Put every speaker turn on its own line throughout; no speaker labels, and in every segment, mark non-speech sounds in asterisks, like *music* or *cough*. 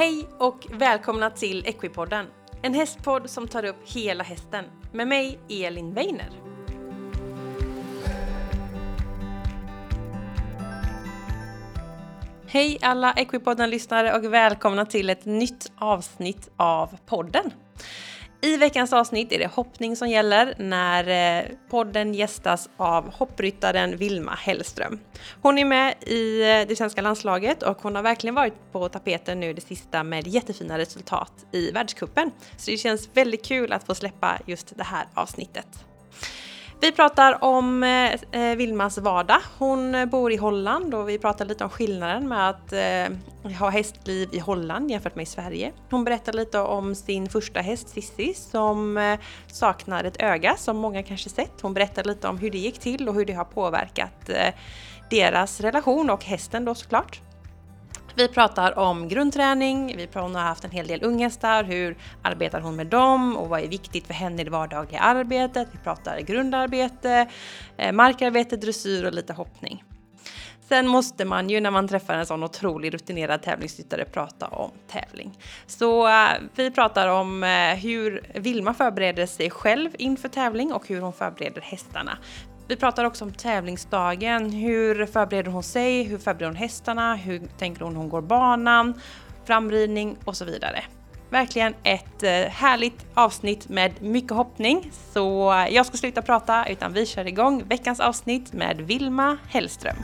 Hej och välkomna till Equipodden, en hästpodd som tar upp hela hästen med mig Elin Weiner. Hej alla Equipodden-lyssnare och välkomna till ett nytt avsnitt av podden. I veckans avsnitt är det hoppning som gäller när eh, podden gästas av hoppryttaren Vilma Hellström. Hon är med i eh, det svenska landslaget och hon har verkligen varit på tapeten nu det sista med jättefina resultat i världskuppen. Så det känns väldigt kul att få släppa just det här avsnittet. Vi pratar om eh, eh Vilmas vardag. Hon eh, bor i Holland och vi pratar lite om skillnaden med att eh, ha hästliv i Holland jämfört med i Sverige. Hon berättar lite om sin första häst Sissi som eh, saknar ett öga som många kanske sett. Hon berättar lite om hur det gick till och hur det har påverkat eh, deras relation och hästen då såklart. Vi pratar om grundträning, vi har haft en hel del unghästar, hur arbetar hon med dem och vad är viktigt för henne i det vardagliga arbetet. Vi pratar grundarbete, eh, markarbete, dressyr och lite hoppning. Sen måste man ju när man träffar en sån otroligt rutinerad tävlingsryttare prata om tävling. Så eh, vi pratar om eh, hur Vilma förbereder sig själv inför tävling och hur hon förbereder hästarna. Vi pratar också om tävlingsdagen. Hur förbereder hon sig? Hur förbereder hon hästarna? Hur tänker hon hon går banan? Framridning och så vidare. Verkligen ett eh, härligt avsnitt med mycket hoppning. Så jag ska sluta prata utan vi kör igång veckans avsnitt med Vilma Hellström.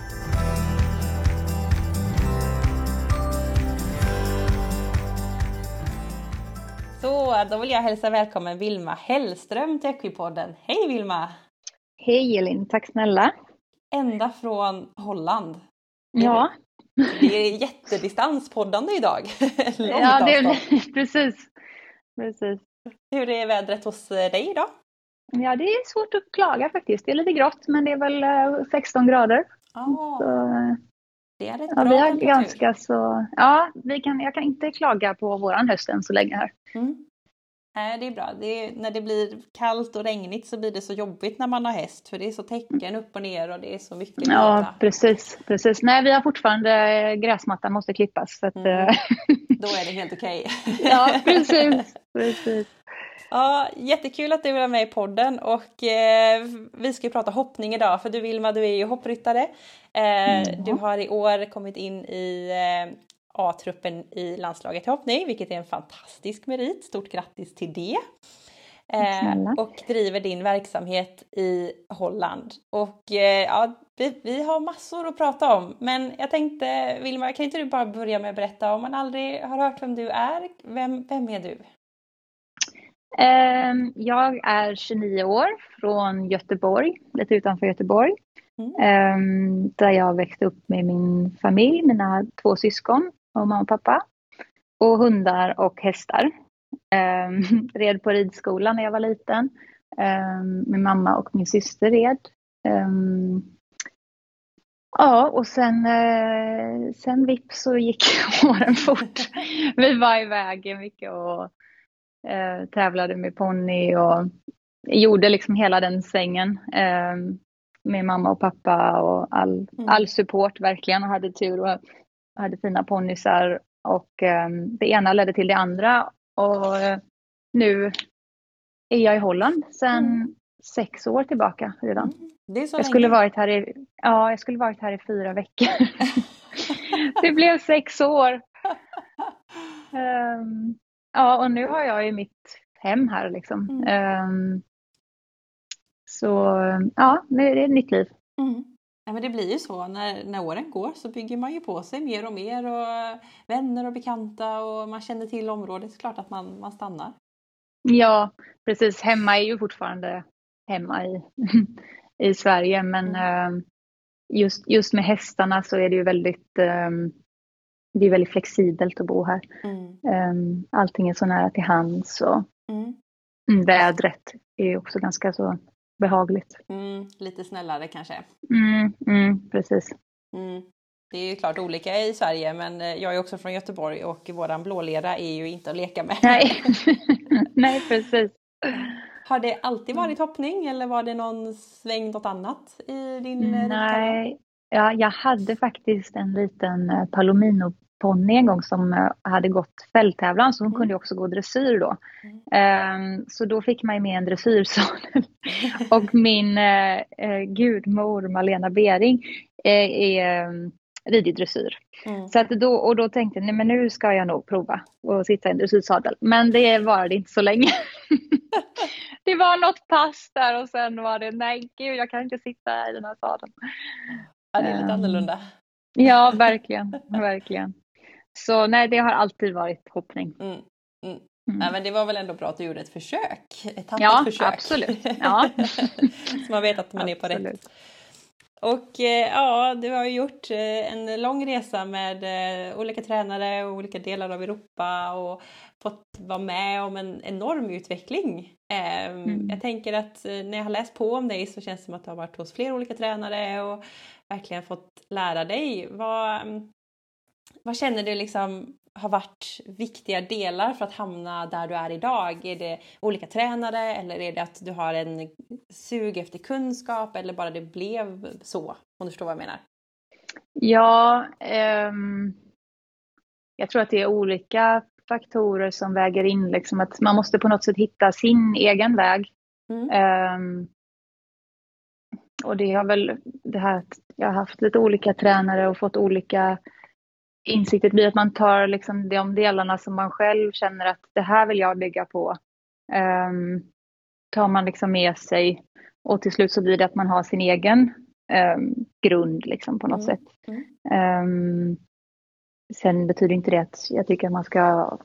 Så då vill jag hälsa välkommen Vilma Hellström till Equipodden. Hej Vilma!
Hej Elin, tack snälla.
Ända från Holland.
Ja.
Det är jättedistanspoddande idag. *laughs*
ja, det är *laughs* precis. precis.
Hur är vädret hos eh, dig idag?
Ja, det är svårt att klaga faktiskt. Det är lite grått men det är väl 16 eh, grader.
Oh. Så, det är rätt
ja,
bra
vi har ganska så, Ja, vi kan, jag kan inte klaga på våran höst än så länge här.
Mm. Nej, det är bra. Det är, när det blir kallt och regnigt så blir det så jobbigt när man har häst för det är så täcken upp och ner och det är så mycket.
Ja, leda. precis, precis. Nej, vi har fortfarande gräsmattan måste klippas. Så att, mm.
Eh, Då är det helt okej.
Okay. *laughs* ja, precis, precis.
Ja, jättekul att du är med i podden och eh, vi ska prata hoppning idag för du Vilma, du är ju hoppryttare. Eh, mm. Du har i år kommit in i eh, A-truppen i landslaget i hoppning, vilket är en fantastisk merit. Stort grattis till det! Eh, och driver din verksamhet i Holland. Och eh, ja, vi, vi, har massor att prata om. Men jag tänkte, Vilma, kan inte du bara börja med att berätta om man aldrig har hört vem du är? Vem, vem är du?
Eh, jag är 29 år från Göteborg, lite utanför Göteborg. Mm. Ehm, där jag växte upp med min familj, mina två syskon och mamma och pappa. Och hundar och hästar. Um, *laughs* red på ridskolan när jag var liten. Um, min mamma och min syster red. Um, ja, och sen, uh, sen vips så gick *laughs* åren fort. Vi var iväg mycket och uh, tävlade med ponny och gjorde liksom hela den svängen med mamma och pappa och all, mm. all support verkligen och hade tur och hade fina ponnysar och um, det ena ledde till det andra och uh, nu är jag i Holland sedan mm. sex år tillbaka redan.
Mm.
Jag skulle varit här i, ja, jag skulle varit här i fyra veckor. *laughs* det blev sex år. Um, *laughs* ja, och nu har jag ju mitt hem här liksom. Mm. Um, så ja, nu är det ett nytt liv.
Mm. Ja, men det blir ju så. När, när åren går så bygger man ju på sig mer och mer och vänner och bekanta och man känner till området. Det är klart att man, man stannar.
Ja, precis. Hemma är ju fortfarande hemma i, *laughs* i Sverige men mm. just, just med hästarna så är det ju väldigt ehm, det är väldigt flexibelt att bo här. Mm. Ehm, allting är så nära till hands och mm. vädret är också ganska så behagligt.
Mm, lite snällare kanske.
Mm, mm, precis.
Mm. Det är ju klart olika i Sverige men eh, jag är också från Göteborg och våran blålera är ju inte att leka med.
Nej, *laughs* Nej precis.
Har det alltid varit hoppning eller var det någon sväng något annat i din
eh, Nej, ja, jag hade faktiskt en liten eh, Palomino ponny en gång som uh, hade gått fälttävlan så hon mm. kunde också gå dressyr då. Mm. Um, så då fick man ju med en dressyrsadel. Och min uh, gudmor Malena Bering är um, ridit dressyr. Mm. Så att då, och då tänkte jag, nej men nu ska jag nog prova att sitta i en dressyrsadel. Men det varade inte så länge. *laughs* det var något pass där och sen var det, nej gud jag kan inte sitta i den här sadeln.
Ja, det är lite um, annorlunda.
Ja, verkligen, verkligen. Så nej, det har alltid varit hoppning. Mm. Mm.
Mm. Nej, men det var väl ändå bra att du gjorde ett försök? Ett
ja,
försök.
absolut. Ja. *laughs*
Så man vet att man absolut. är på rätt. Och eh, ja, du har ju gjort eh, en lång resa med eh, olika tränare och olika delar av Europa och fått vara med om en enorm utveckling. Ehm, mm. Jag tänker att när jag har läst på om dig så känns det som att du har varit hos flera olika tränare och verkligen fått lära dig. Vad, vad känner du liksom har varit viktiga delar för att hamna där du är idag? Är det olika tränare eller är det att du har en sug efter kunskap eller bara det blev så? Om du förstår vad jag menar.
Ja, um, jag tror att det är olika faktorer som väger in. Liksom att man måste på något sätt hitta sin egen väg. Mm. Um, och det har väl det här att jag har haft lite olika tränare och fått olika insikter blir att man tar liksom de delarna som man själv känner att det här vill jag bygga på. Um, tar man liksom med sig och till slut så blir det att man har sin egen um, grund liksom på något mm. sätt. Um, sen betyder inte det att jag tycker att man ska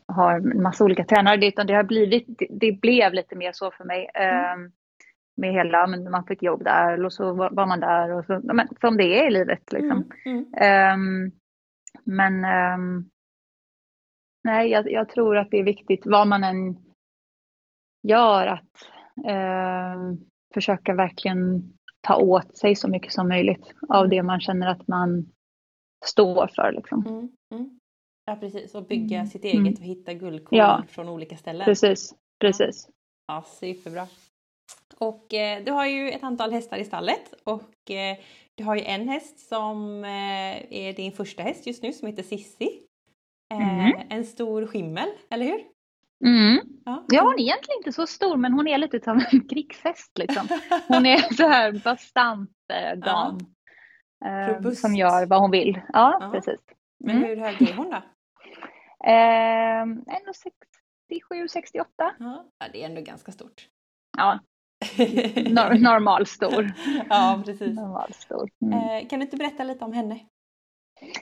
ha en massa olika tränare utan det har blivit, det, det blev lite mer så för mig. Mm. med hela, men man fick jobb där och så var man där och så, men, som det är i livet liksom. Mm. Men um, nej, jag, jag, tror att det är viktigt vad man än gör att uh, försöka verkligen ta åt sig så mycket som möjligt av det man känner att man står för. Liksom. Mm,
mm. Ja precis, och bygga mm. sitt eget och hitta guldkorn ja. från olika ställen.
Precis, precis.
Ja, superbra. Och eh, du har ju ett antal hästar i stallet och eh, du har ju en häst som eh, är din första häst just nu som heter Sissi. Eh, mm. En stor skimmel, eller hur?
Mm. Ja. ja, hon är egentligen inte så stor men hon är lite av en *laughs* krigshäst liksom. Hon är så här bastant *laughs* eh, dam. Ja. som gör vad hon vill. Ja, ja. precis.
Men mm. hur hög är hon då?
Eh, 1,67, 68.
Ja, det är ändå ganska stort.
Ja, Nor *laughs* normalstor.
ja, precis.
Normalstor.
Mm. Eh, kan du inte berätta lite om henne?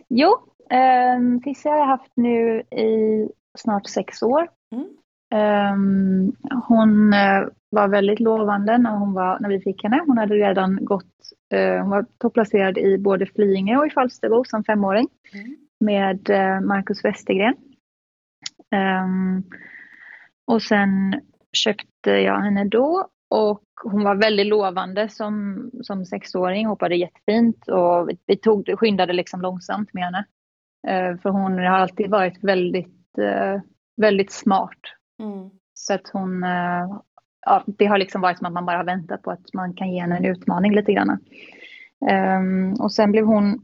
Jo, eh, Cissi har jag haft nu i snart sex år. Mm. Um, hon uh, var väldigt lovande när, hon var, när vi fick henne. Hon hade redan gått, uh, hon var topplacerad i både Flyinge och i Falsterbo som femåring mm. med uh, Marcus Westergren. Um, och sen köpte jag henne då och hon var väldigt lovande som, som sexåring, hoppade jättefint och vi tog, skyndade liksom långsamt med henne. Uh, för hon har alltid varit väldigt, uh, väldigt smart. Mm. Så att hon, uh, ja, det har liksom varit som att man bara väntat på att man kan ge henne en utmaning lite grann. Um, och sen blev hon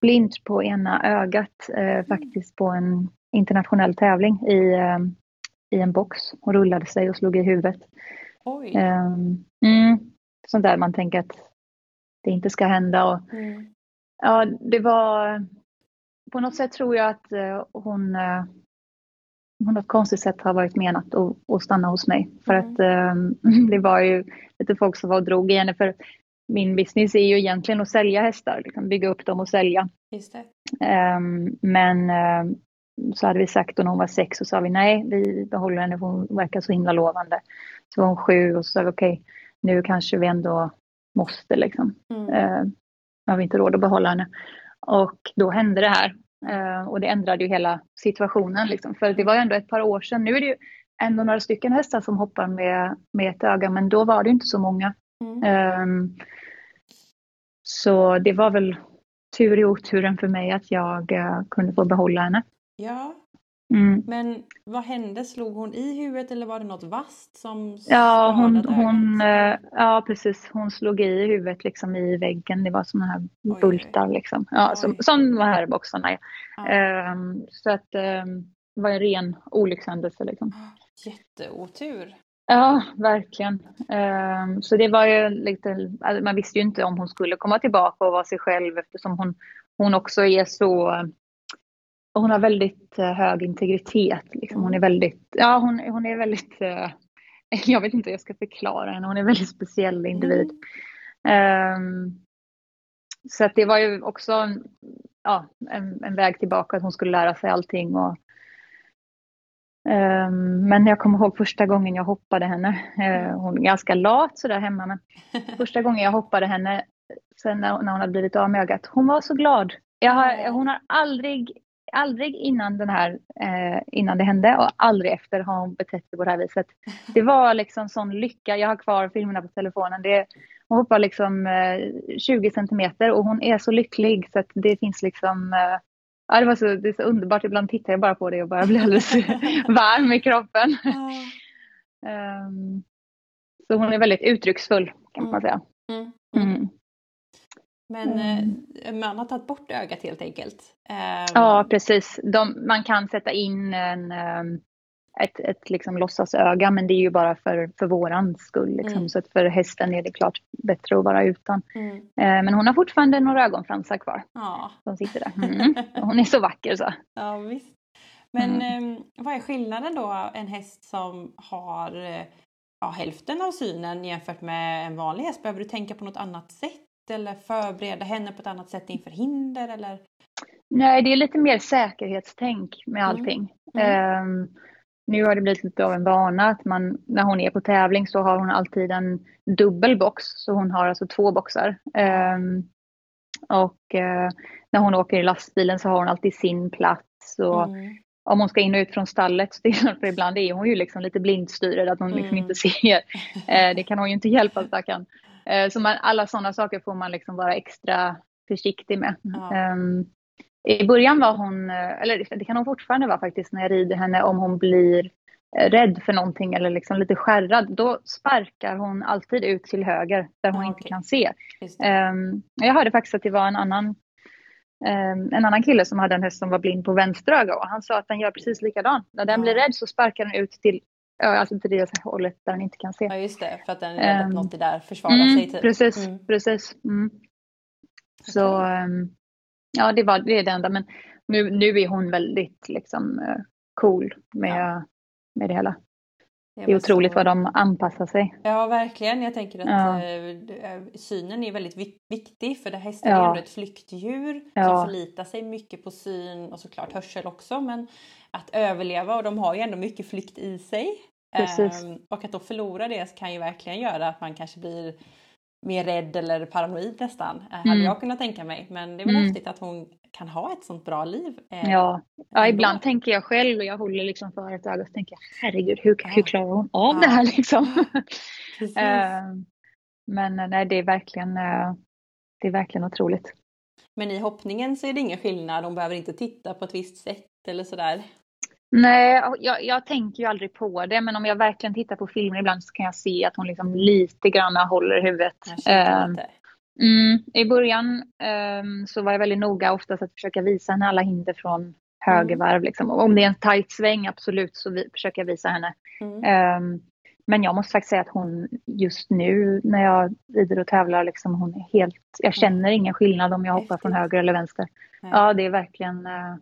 blind på ena ögat faktiskt på en internationell tävling i, i en box. Hon rullade sig och slog i huvudet.
Oj.
Um, mm, sånt där man tänker att det inte ska hända. Och, mm. Ja, det var... På något sätt tror jag att hon, uh, hon på ett konstigt sätt har varit menat att, att stanna hos mig. För mm. att um, *laughs* det var ju lite folk som var och drog i henne. För min business är ju egentligen att sälja hästar, liksom bygga upp dem och sälja. Um, men uh, så hade vi sagt då när hon var sex så sa vi nej, vi behåller henne för hon verkar så himla lovande. Så var hon sju och så sa vi okej, okay, nu kanske vi ändå måste liksom. Mm. Uh, har vi inte råd att behålla henne. Och då hände det här. Uh, och det ändrade ju hela situationen liksom. För det var ju ändå ett par år sedan. Nu är det ju ändå några stycken hästar som hoppar med, med ett öga, men då var det inte så många. Mm. Um, så det var väl tur i oturen för mig att jag uh, kunde få behålla henne.
Ja, Mm. Men vad hände? Slog hon i huvudet eller var det något vasst som
Ja, hon, hon, äh, ja precis. Hon slog i huvudet liksom i väggen. Det var sådana här oj, bultar liksom. Ja, som, som de här boxarna. Ja. Um, så att um, det var en ren olyckshändelse liksom.
Jätteotur.
Ja, verkligen. Um, så det var ju lite, alltså man visste ju inte om hon skulle komma tillbaka och vara sig själv eftersom hon, hon också är så hon har väldigt uh, hög integritet. Liksom. Hon är väldigt, ja hon, hon är väldigt, uh, *laughs* jag vet inte hur jag ska förklara henne, hon är en väldigt speciell individ. Mm. Um, så att det var ju också ja, en, en, väg tillbaka, att hon skulle lära sig allting och Um, men jag kommer ihåg första gången jag hoppade henne. Uh, hon är ganska lat sådär hemma, men *laughs* första gången jag hoppade henne, sen när, när hon hade blivit av med ögat, hon var så glad. Har, hon har aldrig, aldrig innan, den här, eh, innan det hände och aldrig efter har hon betett sig på det här viset. Det var liksom sån lycka. Jag har kvar filmerna på telefonen. Det, hon hoppar liksom eh, 20 centimeter och hon är så lycklig så att det finns liksom eh, ja, det, var så, det är så underbart. Ibland tittar jag bara på det och bara blir alldeles *laughs* varm i kroppen. um, *laughs* så hon är väldigt uttrycksfull kan man mm. säga. Mm. Mm.
Men eh, man har tagit bort ögat helt enkelt?
Um... Ja, precis. De, man kan sätta in en, um, ett, ett liksom låtsasöga men det är ju bara för, för våran skull. Liksom. Mm. Så att för hästen är det klart bättre att vara utan. Mm. Eh, men hon har fortfarande några ögonfransar kvar. Ja. Som sitter där. Mm. Hon är så vacker så. *laughs*
Ja, visst. Men eh, vad är skillnaden då en häst som har eh, ja, hälften av synen jämfört med en vanlig häst? Behöver du tänka på något annat sätt eller förbereda henne på ett annat sätt inför hinder eller?
Nej, det är lite mer säkerhetstänk med mm. allting. Mm. Um, nu har det blivit lite av en vana att man, när hon är på tävling så har hon alltid en dubbel box. Så hon har alltså två boxar. Um, och uh, när hon åker i lastbilen så har hon alltid sin plats. Och mm. Om hon ska in och ut från stallet, *laughs* för ibland är hon ju liksom lite blindstyrd att hon liksom mm. inte ser. Uh, *laughs* det kan hon ju inte hjälpa stackarn. Uh, så man, alla sådana saker får man liksom vara extra försiktig med. Ja. Um, i början var hon, eh, eller det kan hon fortfarande vara faktiskt när jag rider henne, om hon blir eh, rädd för någonting eller liksom lite skärrad, då sparkar hon alltid ut till höger där hon ah, inte kan se. Um, jag hörde faktiskt att det var en annan, um, en annan kille som hade en häst som var blind på vänster öga och han sa att den gör precis likadant. När den ah. blir rädd så sparkar den ut till Alltså till det hållet där den inte kan se.
Ja just det, för att den är rädd att något är där försvarar mm, sig. Typ.
Precis, mm. precis. Mm. Så um, ja, det, var, det är det enda. Men nu, nu är hon väldigt liksom, eh, cool med, ja. med det hela. Det, är otroligt så... vad de anpassar sig.
Ja, verkligen. Jag tänker att ja. äh, synen är väldigt viktig för det hästar ja. är ändå ett flyktdjur ja. som förlitar sig mycket på syn och såklart hörsel också. Men att överleva och de har ju ändå mycket flykt i sig. Precis. Ähm, och att då förlora det kan ju verkligen göra att man kanske blir mer rädd eller paranoid nästan. Eh, mm. Hade jag kunnat tänka mig. Men det är väl mm. häftigt att hon kan ha ett sånt bra liv.
Eh, ja. ja, ibland tänker jag själv och jag håller liksom för ett öga och tänker herregud hur, ja. hur klarar hon av ja. det här liksom? *laughs* eh, men eh, nej, det är verkligen, eh, det är verkligen otroligt.
Men i hoppningen så är det ingen skillnad, hon behöver inte titta på ett visst sätt eller sådär?
Nej, jag, jag, tänker ju aldrig på det, men om jag verkligen tittar på filmer ibland så kan jag se att hon liksom lite grann håller huvudet. Uh, mm, I början um, så var jag väldigt noga oftast att försöka visa henne alla hinder från högervarv. Mm. Liksom. Om det är en tajt sväng, absolut, så vi, försöker jag visa henne. Mm. Um, men jag måste faktiskt säga att hon just nu när jag rider och tävlar, liksom, hon är helt, jag känner ingen skillnad om jag hoppar från höger eller vänster. Ja, det är verkligen uh,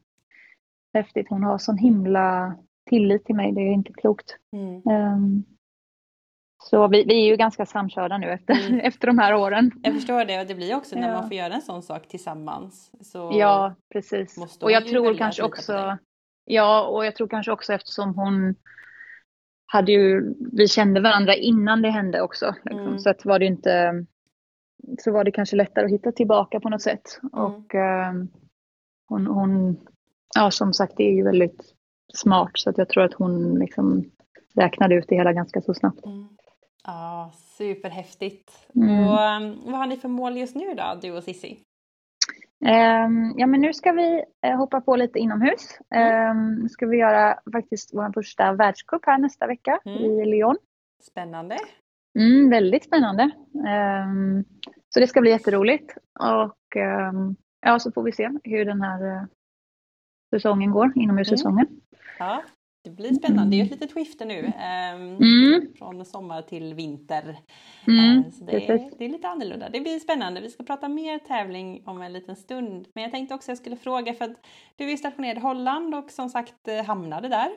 häftigt. Hon har sån himla tillit till mig, det är inte klokt. Mm. Um, så vi, vi, är ju ganska samkörda nu efter, mm. *laughs* efter de här åren.
Jag förstår det och det blir också när ja. man får göra en sån sak tillsammans. Så
ja, precis. Och jag tror kanske också, ja, och jag tror kanske också eftersom hon hade ju, vi kände varandra innan det hände också. Liksom. Mm. Så att var det inte, så var det kanske lättare att hitta tillbaka på något sätt. Mm. Och um, hon, hon ja, som sagt, det är ju väldigt smart så att jag tror att hon liksom räknade ut det hela ganska så snabbt. Mm.
Ja, superhäftigt. Mm. Och, um, vad har ni för mål just nu då, du och Sissi?
Um, ja, men nu ska vi uh, hoppa på lite inomhus. Um, nu ska vi göra faktiskt vår första världscup här nästa vecka mm. i Lyon.
Spännande.
Mm, väldigt spännande. Um, så det ska bli jätteroligt. Och ja, så får vi se hur den här uh, säsongen går, inomhussäsongen. Mm.
Ja, det blir spännande. Det är ett litet skifte nu. Eh, mm. Från sommar till vinter. Mm, eh, så det är, det, är, lite annorlunda. Det blir spännande. Vi ska prata mer tävling om en liten stund. Men jag tänkte också att jag skulle fråga för att du är stationerad i Holland och som sagt eh, hamnade där.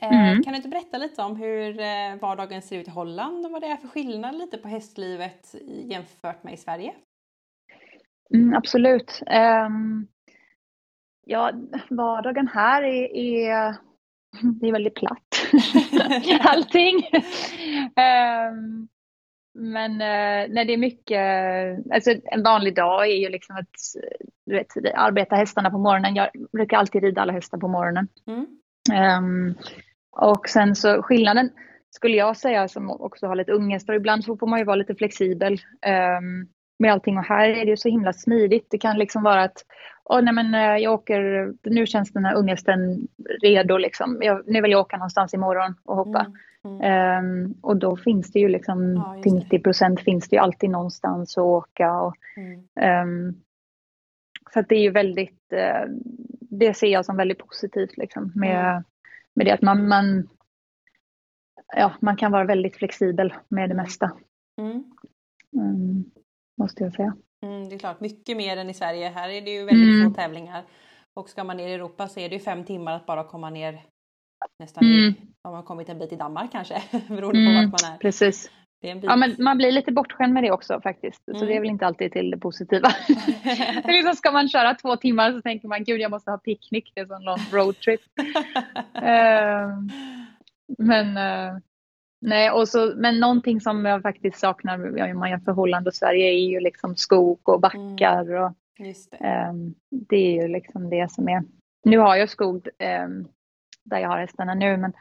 Eh, mm. Kan du inte berätta lite om hur eh, vardagen ser ut i Holland och vad det är för skillnad lite på hästlivet jämfört med i Sverige?
Mm, absolut. Um, ja, vardagen här är, är det är väldigt platt. *laughs* Allting. um, men uh, när det är mycket, alltså en vanlig dag är ju liksom att du vet, arbeta hästarna på morgonen. Jag brukar alltid rida alla hästar på morgonen. Mm. Um, och sen så skillnaden skulle jag säga som också har lite unghästar, ibland så får man ju vara lite flexibel um, med allting och här är det så himla smidigt. Det kan liksom vara att oh, nej men eh, jag åker, nu känns den här unghästen redo liksom. Jag, nu vill jag åka någonstans imorgon och hoppa. Mm. Mm. Um, och då finns det ju liksom ja, till 90 procent finns det ju alltid någonstans att åka. Och, mm. um, så att det är ju väldigt, uh, det ser jag som väldigt positivt liksom med, mm. med det att man, man, ja, man kan vara väldigt flexibel med det mesta. Um, måste jag säga.
Mm, det är klart, mycket mer än i Sverige. Här är det ju väldigt mm. få tävlingar. Och ska man ner i Europa så är det ju fem timmar att bara komma ner nästan mm. om man kommit en bit i Danmark kanske, *laughs* beroende på mm, vart man är.
Precis. ja, men man blir lite bortskämd med det också faktiskt. Så det är mm. väl inte alltid till det positiva. *laughs* det liksom, ska man köra två timmar så tänker man gud jag måste ha picknick, det är en sån lång roadtrip. uh, *laughs* men uh, Nej, och så, men någonting som jag faktiskt saknar om man jämför Holland och Sverige är ju liksom skog och backar. Mm. Och, det. Um, det. är ju liksom det som är. Nu har jag skog um, där jag har hästarna nu men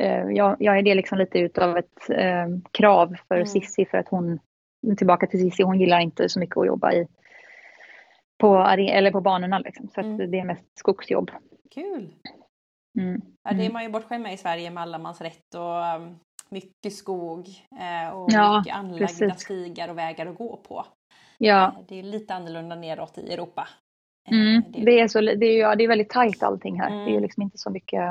uh, jag, jag är det liksom lite utav ett um, krav för mm. Sissi för att hon, tillbaka till Sissi, hon gillar inte så mycket att jobba i på, eller på banorna liksom, så mm. det är mest skogsjobb.
Kul! Mm. Ja, det är mm. man ju bortskämd med i Sverige med allemansrätt och um, mycket skog eh, och ja, mycket anlagda precis. stigar och vägar att gå på. Ja. Eh, det är lite annorlunda neråt i Europa.
Eh, mm. Det, är... det, är så, det, är, ja, det är väldigt tajt allting här. Mm. Det är mm. liksom inte så mycket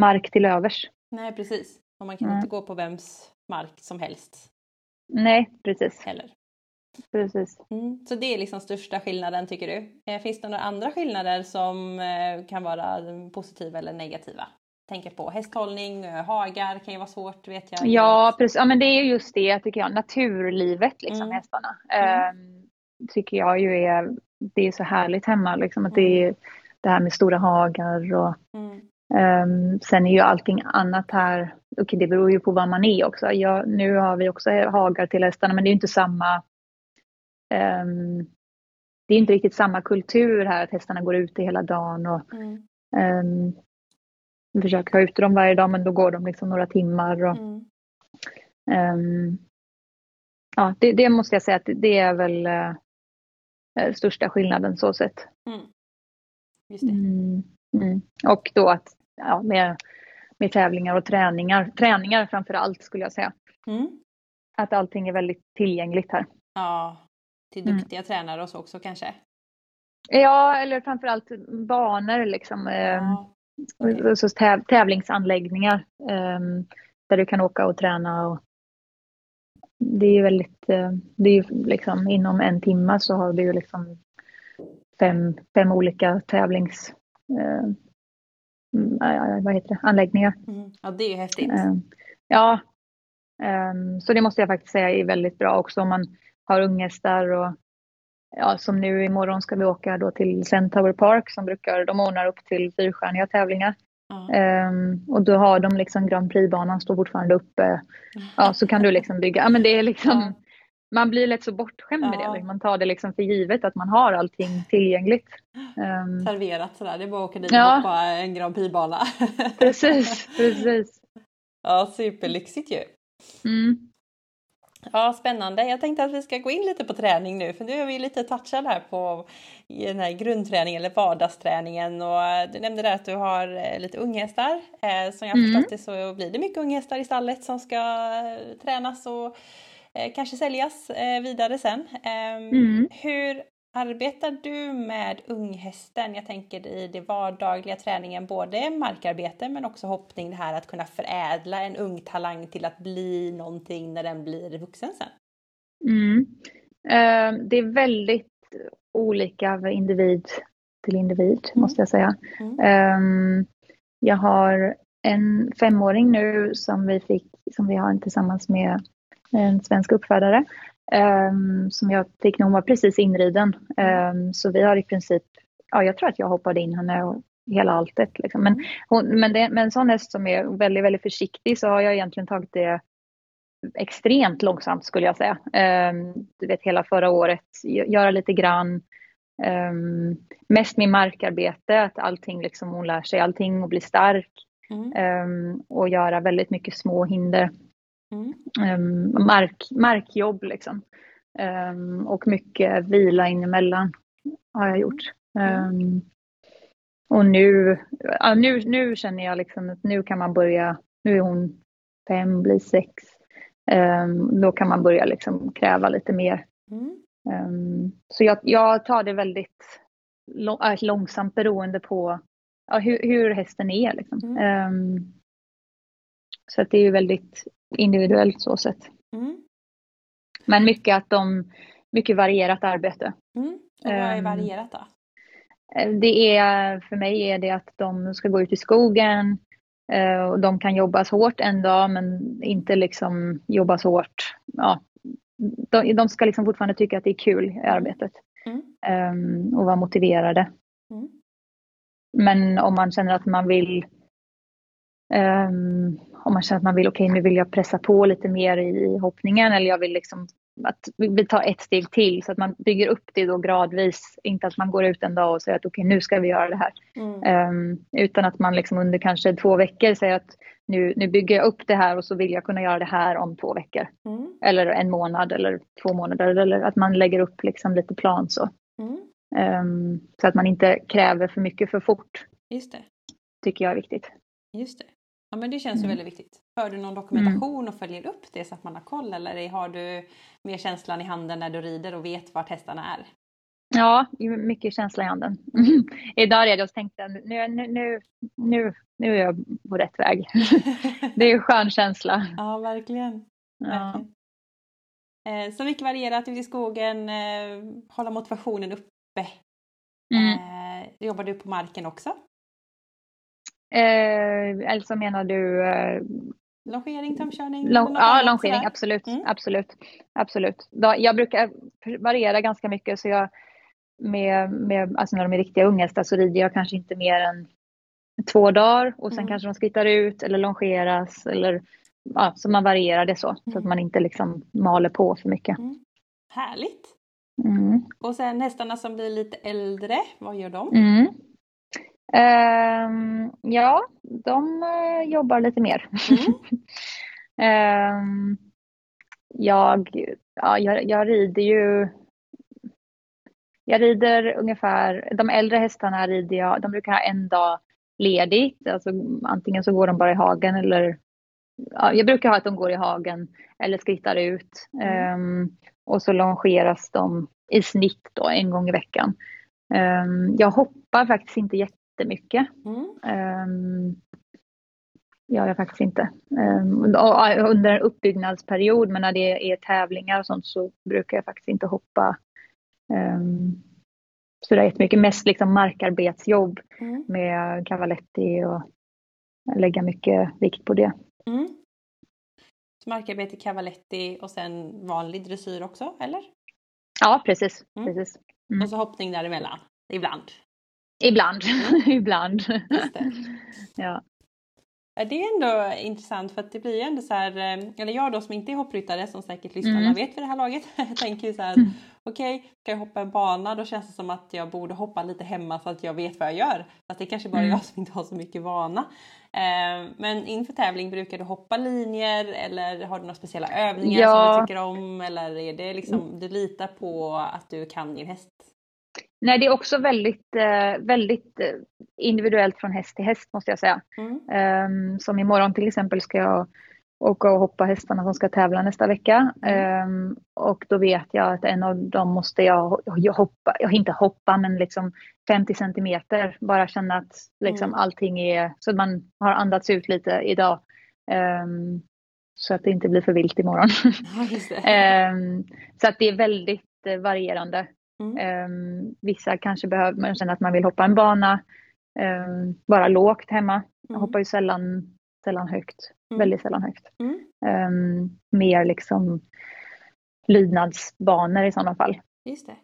mark till övers.
Nej precis. Och man kan mm. inte gå på vems mark som helst.
Nej precis.
Heller.
Precis.
Mm. Så det är liksom största skillnaden tycker du? Finns det några andra skillnader som kan vara positiva eller negativa? tänker på hästhållning, eh, hagar kan ju vara svårt vet jag.
Ja, precis. Ja, men det är just det tycker jag, naturlivet liksom mm. hästarna. Mm. Um, tycker jag ju är, det är så härligt hemma liksom att det är det här med stora hagar och um, sen är ju allting annat här, okej okay, det beror ju på var man är också. Ja, nu har vi också hagar till hästarna men det är inte samma det är inte riktigt samma kultur här att hästarna går ute hela dagen och mm. um, vi försöker ha ute dem varje dag men då går de liksom några timmar. Och, mm. um, ja, det, det, måste jag säga att det är väl uh, största skillnaden så sett. Mm. Mm, mm. Och då att ja, med, med tävlingar och träningar, träningar framför allt skulle jag säga. Mm. Att allting är väldigt tillgängligt här.
Ja, till mm. duktiga tränare och så också kanske?
Ja, eller framförallt banor liksom. Ehm, ja. Okay. Så täv tävlingsanläggningar um, där du kan åka och träna. Och det är ju väldigt, uh, det är ju liksom inom en timme så har du ju liksom fem, fem olika tävlings, uh, vad heter det, anläggningar.
Mm. Ja, det är ju häftigt. Uh,
ja, um, så det måste jag faktiskt säga är väldigt bra också om man har unghästar och ja, som nu imorgon ska vi åka då till Centaur Park som brukar, de ordnar upp till fyrstjärniga tävlingar. Mm. Um, och då har de liksom Grand Prix-banan står fortfarande uppe. Ja, så kan du liksom bygga, ja men det är liksom, mm. man blir lätt så bortskämd med det. Man tar det liksom för givet att man har allting tillgängligt.
Um, Serverat sådär, det är bara att åka dit och ja. hoppa en Grand Prix-bana.
precis, precis.
Ja, superlyxigt ju.
Mm.
Ja, spännande. Jag tänkte att vi ska gå in lite på träning nu, för nu är vi lite touchade här på den här grundträningen eller vardagsträningen. Och du nämnde där att du har eh, lite unghästar. Eh, som jag mm. förstått det så blir det mycket unghästar i stallet som ska eh, tränas och kanske säljas vidare sen. Ehm, mm. Hur Arbetar du med unghästen? Jag tänker i det vardagliga träningen, både markarbete men också hoppning, det här att kunna förädla en ung talang till att bli någonting när den blir vuxen sen.
Mm. Uh, det är väldigt olika individ till individ mm. måste jag säga. Mm. Um, jag har en femåring nu som vi fick, som vi har tillsammans med en svensk uppfödare um, som jag fick när hon var precis inriden. Um, så vi har i princip, ja jag tror att jag hoppade in henne och hela alltet. Liksom. Men, hon, men det, med en sån häst som är väldigt, väldigt försiktig så har jag egentligen tagit det extremt långsamt skulle jag säga. Um, du vet hela förra året, göra lite grann. Um, mest med markarbete, att allting liksom, hon lär sig allting och blir stark. Mm. Um, och göra väldigt mycket små hinder. Mm. Mark, markjobb liksom. Um, och mycket vila inemellan har jag gjort. Um, och nu, ja, nu, nu känner jag liksom att nu kan man börja, nu är hon fem, blir sex. då kan man börja liksom kräva lite mer. Mm. så jag, jag tar det väldigt långsamt beroende på ja, hur, hur hästen är. Liksom. Mm. så att det är ju väldigt individuellt så sett. Mm. Men mycket att de, mycket varierat arbete.
Mm. Och vad är ehm, varierat då?
Eh, det är, för mig är det att de ska gå ut i skogen eh, och de kan jobba hårt en dag men inte liksom jobba hårt. Ja, de, de ska liksom fortfarande tycka att det är kul i arbetet mm. um, och vara motiverade. Mm. Men om man känner att man vill um, om man känner att man vill, okej okay, nu vill jag pressa på lite mer i hoppningen eller jag vill liksom att vi tar ett steg till så att man bygger upp det då gradvis. Inte att man går ut en dag och säger att okej okay, nu ska vi göra det här. Mm. Um, utan att man liksom under kanske två veckor säger att nu, nu bygger jag upp det här och så vill jag kunna göra det här om två veckor. Mm. Eller en månad eller två månader. Eller att man lägger upp liksom lite plan så. Mm. Um, så att man inte kräver för mycket för fort.
Just det.
Tycker jag är viktigt.
Just det. Ja men det känns ju mm. väldigt viktigt. För du någon dokumentation mm. och följer upp det så att man har koll eller har du mer känslan i handen när du rider och vet vart hästarna är?
Ja, mycket känsla i handen. *laughs* Idag är det och tänkte nu, nu, nu, nu, nu är jag på rätt väg. *laughs* det är en skön känsla.
Ja, verkligen. Ja. Eh, så mycket varierat ute i skogen, eh, hålla motivationen uppe. Mm. Eh, jobbar du på marken också?
Eh, eller så menar du? Eh,
longering, tömkörning?
Long, ja, longering, absolut. Mm. absolut. absolut. Jag brukar variera ganska mycket så jag med, med alltså när de är riktiga unghästar så rider jag kanske inte mer än två dagar och sen mm. kanske de skrittar ut eller longeras eller ja, så man varierar det så mm. så att mm. man inte liksom maler på för mycket. Mm.
Härligt! Mm. Och sen hästarna som blir lite äldre, vad gör de?
Um, ja, de uh, jobbar lite mer. Mm. um, *laughs* jag, ja, jag, jag rider ju jag rider ungefär, de äldre hästarna rider jag, de brukar ha en dag ledigt. Alltså, antingen så går de bara i hagen eller ja, jag brukar ha att de går i hagen eller skrittar ut. Mm. Um, och så longeras de i snitt då en gång i veckan. Jag hoppar faktiskt inte jätte jättemycket. Mm. Um, gör jag faktiskt inte. Um, under en uppbyggnadsperiod, men när det är tävlingar och sånt så brukar jag faktiskt inte hoppa um, sådär jättemycket. Mest liksom markarbetsjobb mm. med cavaletti och lägga mycket vikt på det. Mm.
markarbete, cavaletti och sen vanlig dressyr också, eller?
Ja, precis. Mm. precis.
Mm. Och så hoppning däremellan, ibland?
Ibland, *laughs* ibland. *laughs*
ja. Det är ändå intressant för att det blir ju ändå så här, eh, eller jag då som inte är hoppryttare som säkert lyssnarna mm. vet vid det här laget, *laughs* jag tänker ju så här, mm. okej, okay, ska jag hoppa en bana då känns det som att jag borde hoppa lite hemma så att jag vet vad jag gör. Fast det kanske bara mm. jag som inte har så mycket vana. Eh, men inför tävling brukar du hoppa linjer eller har du några speciella övningar ja. som du tycker om eller är det liksom du litar på att du kan din häst?
Nej, det är också väldigt, eh, väldigt eh, individuellt från häst till häst måste jag säga. Mm. Um, som imorgon till exempel ska jag åka och hoppa hästarna som ska tävla nästa vecka. Mm. Um, och då vet jag att en av dem måste jag, jag hoppa, jag inte hoppa men liksom 50 centimeter. Bara känna att liksom mm. allting är, så att man har andats ut lite idag. Um, så att det inte blir för vilt imorgon. Ja, *laughs* så att det är väldigt eh, varierande. Mm. vissa kanske behöver, man känner att man vill hoppa en bana bara lågt hemma. Jag mm. hoppar ju sällan sällan högt. Mm. Väldigt sällan högt. Mm. Um, mer liksom lydnadsbanor i sådana fall.
Just det.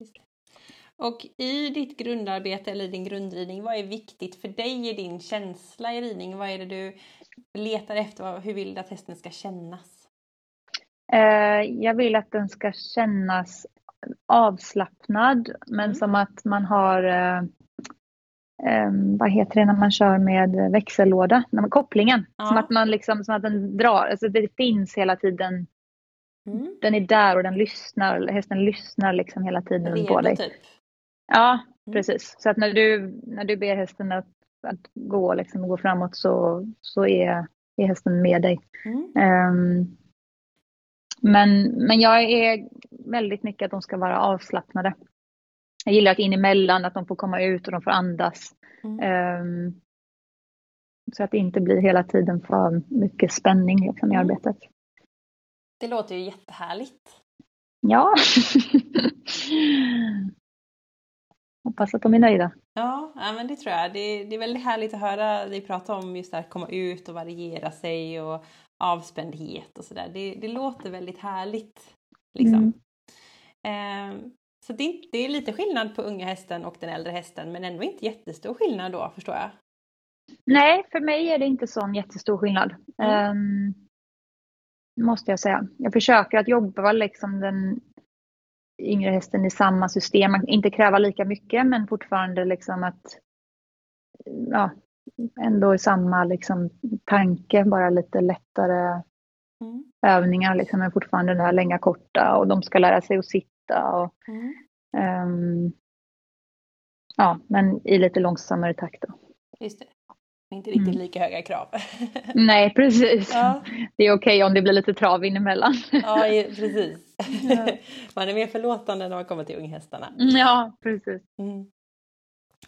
Just det. Och i ditt grundarbete eller din grundridning, vad är viktigt för dig i din känsla i ridning? Vad är det du letar efter? Hur vill du att hästen ska kännas?
Jag vill att den ska kännas avslappnad men mm. som att man har um, vad heter det när man kör med växellåda, när man, kopplingen. Ja. Som att man liksom, som att den drar, alltså det finns hela tiden. Mm. Den är där och den lyssnar, hästen lyssnar liksom hela tiden Redo, på dig. Typ. Ja, mm. precis. Så att när du, när du ber hästen att, att gå, liksom, gå framåt så, så är, är hästen med dig. Mm. Um, men, men jag är väldigt mycket att de ska vara avslappnade. Jag gillar att in emellan, att de får komma ut och de får andas. Mm. Um, så att det inte blir hela tiden för mycket spänning liksom, i mm. arbetet.
Det låter ju jättehärligt.
Ja. *laughs* Hoppas att de är nöjda.
Ja, ja men det tror jag. Det, det är väldigt härligt att höra dig prata om just det här att komma ut och variera sig och avspändhet och sådär. Det, det låter väldigt härligt. Liksom. Mm. Eh, så det, det, är lite skillnad på unga hästen och den äldre hästen men ändå inte jättestor skillnad då förstår jag.
Nej, för mig är det inte sån jättestor skillnad. Mm. Um, måste jag säga. Jag försöker att jobba liksom den yngre hästen i samma system. Man inte kräva lika mycket men fortfarande liksom att ja, ändå i samma liksom, tanke, bara lite lättare mm. övningar. Liksom, men fortfarande det här länga korta och de ska lära sig att sitta och mm. um, ja, men i lite långsammare takt då.
Just det. Inte riktigt mm. lika höga krav. *laughs*
Nej, precis. Ja. Det är okej okay om det blir lite trav inemellan.
Ja, precis. Ja. *laughs* Man är mer förlåtande när man kommer till unghästarna.
Ja, precis. Mm.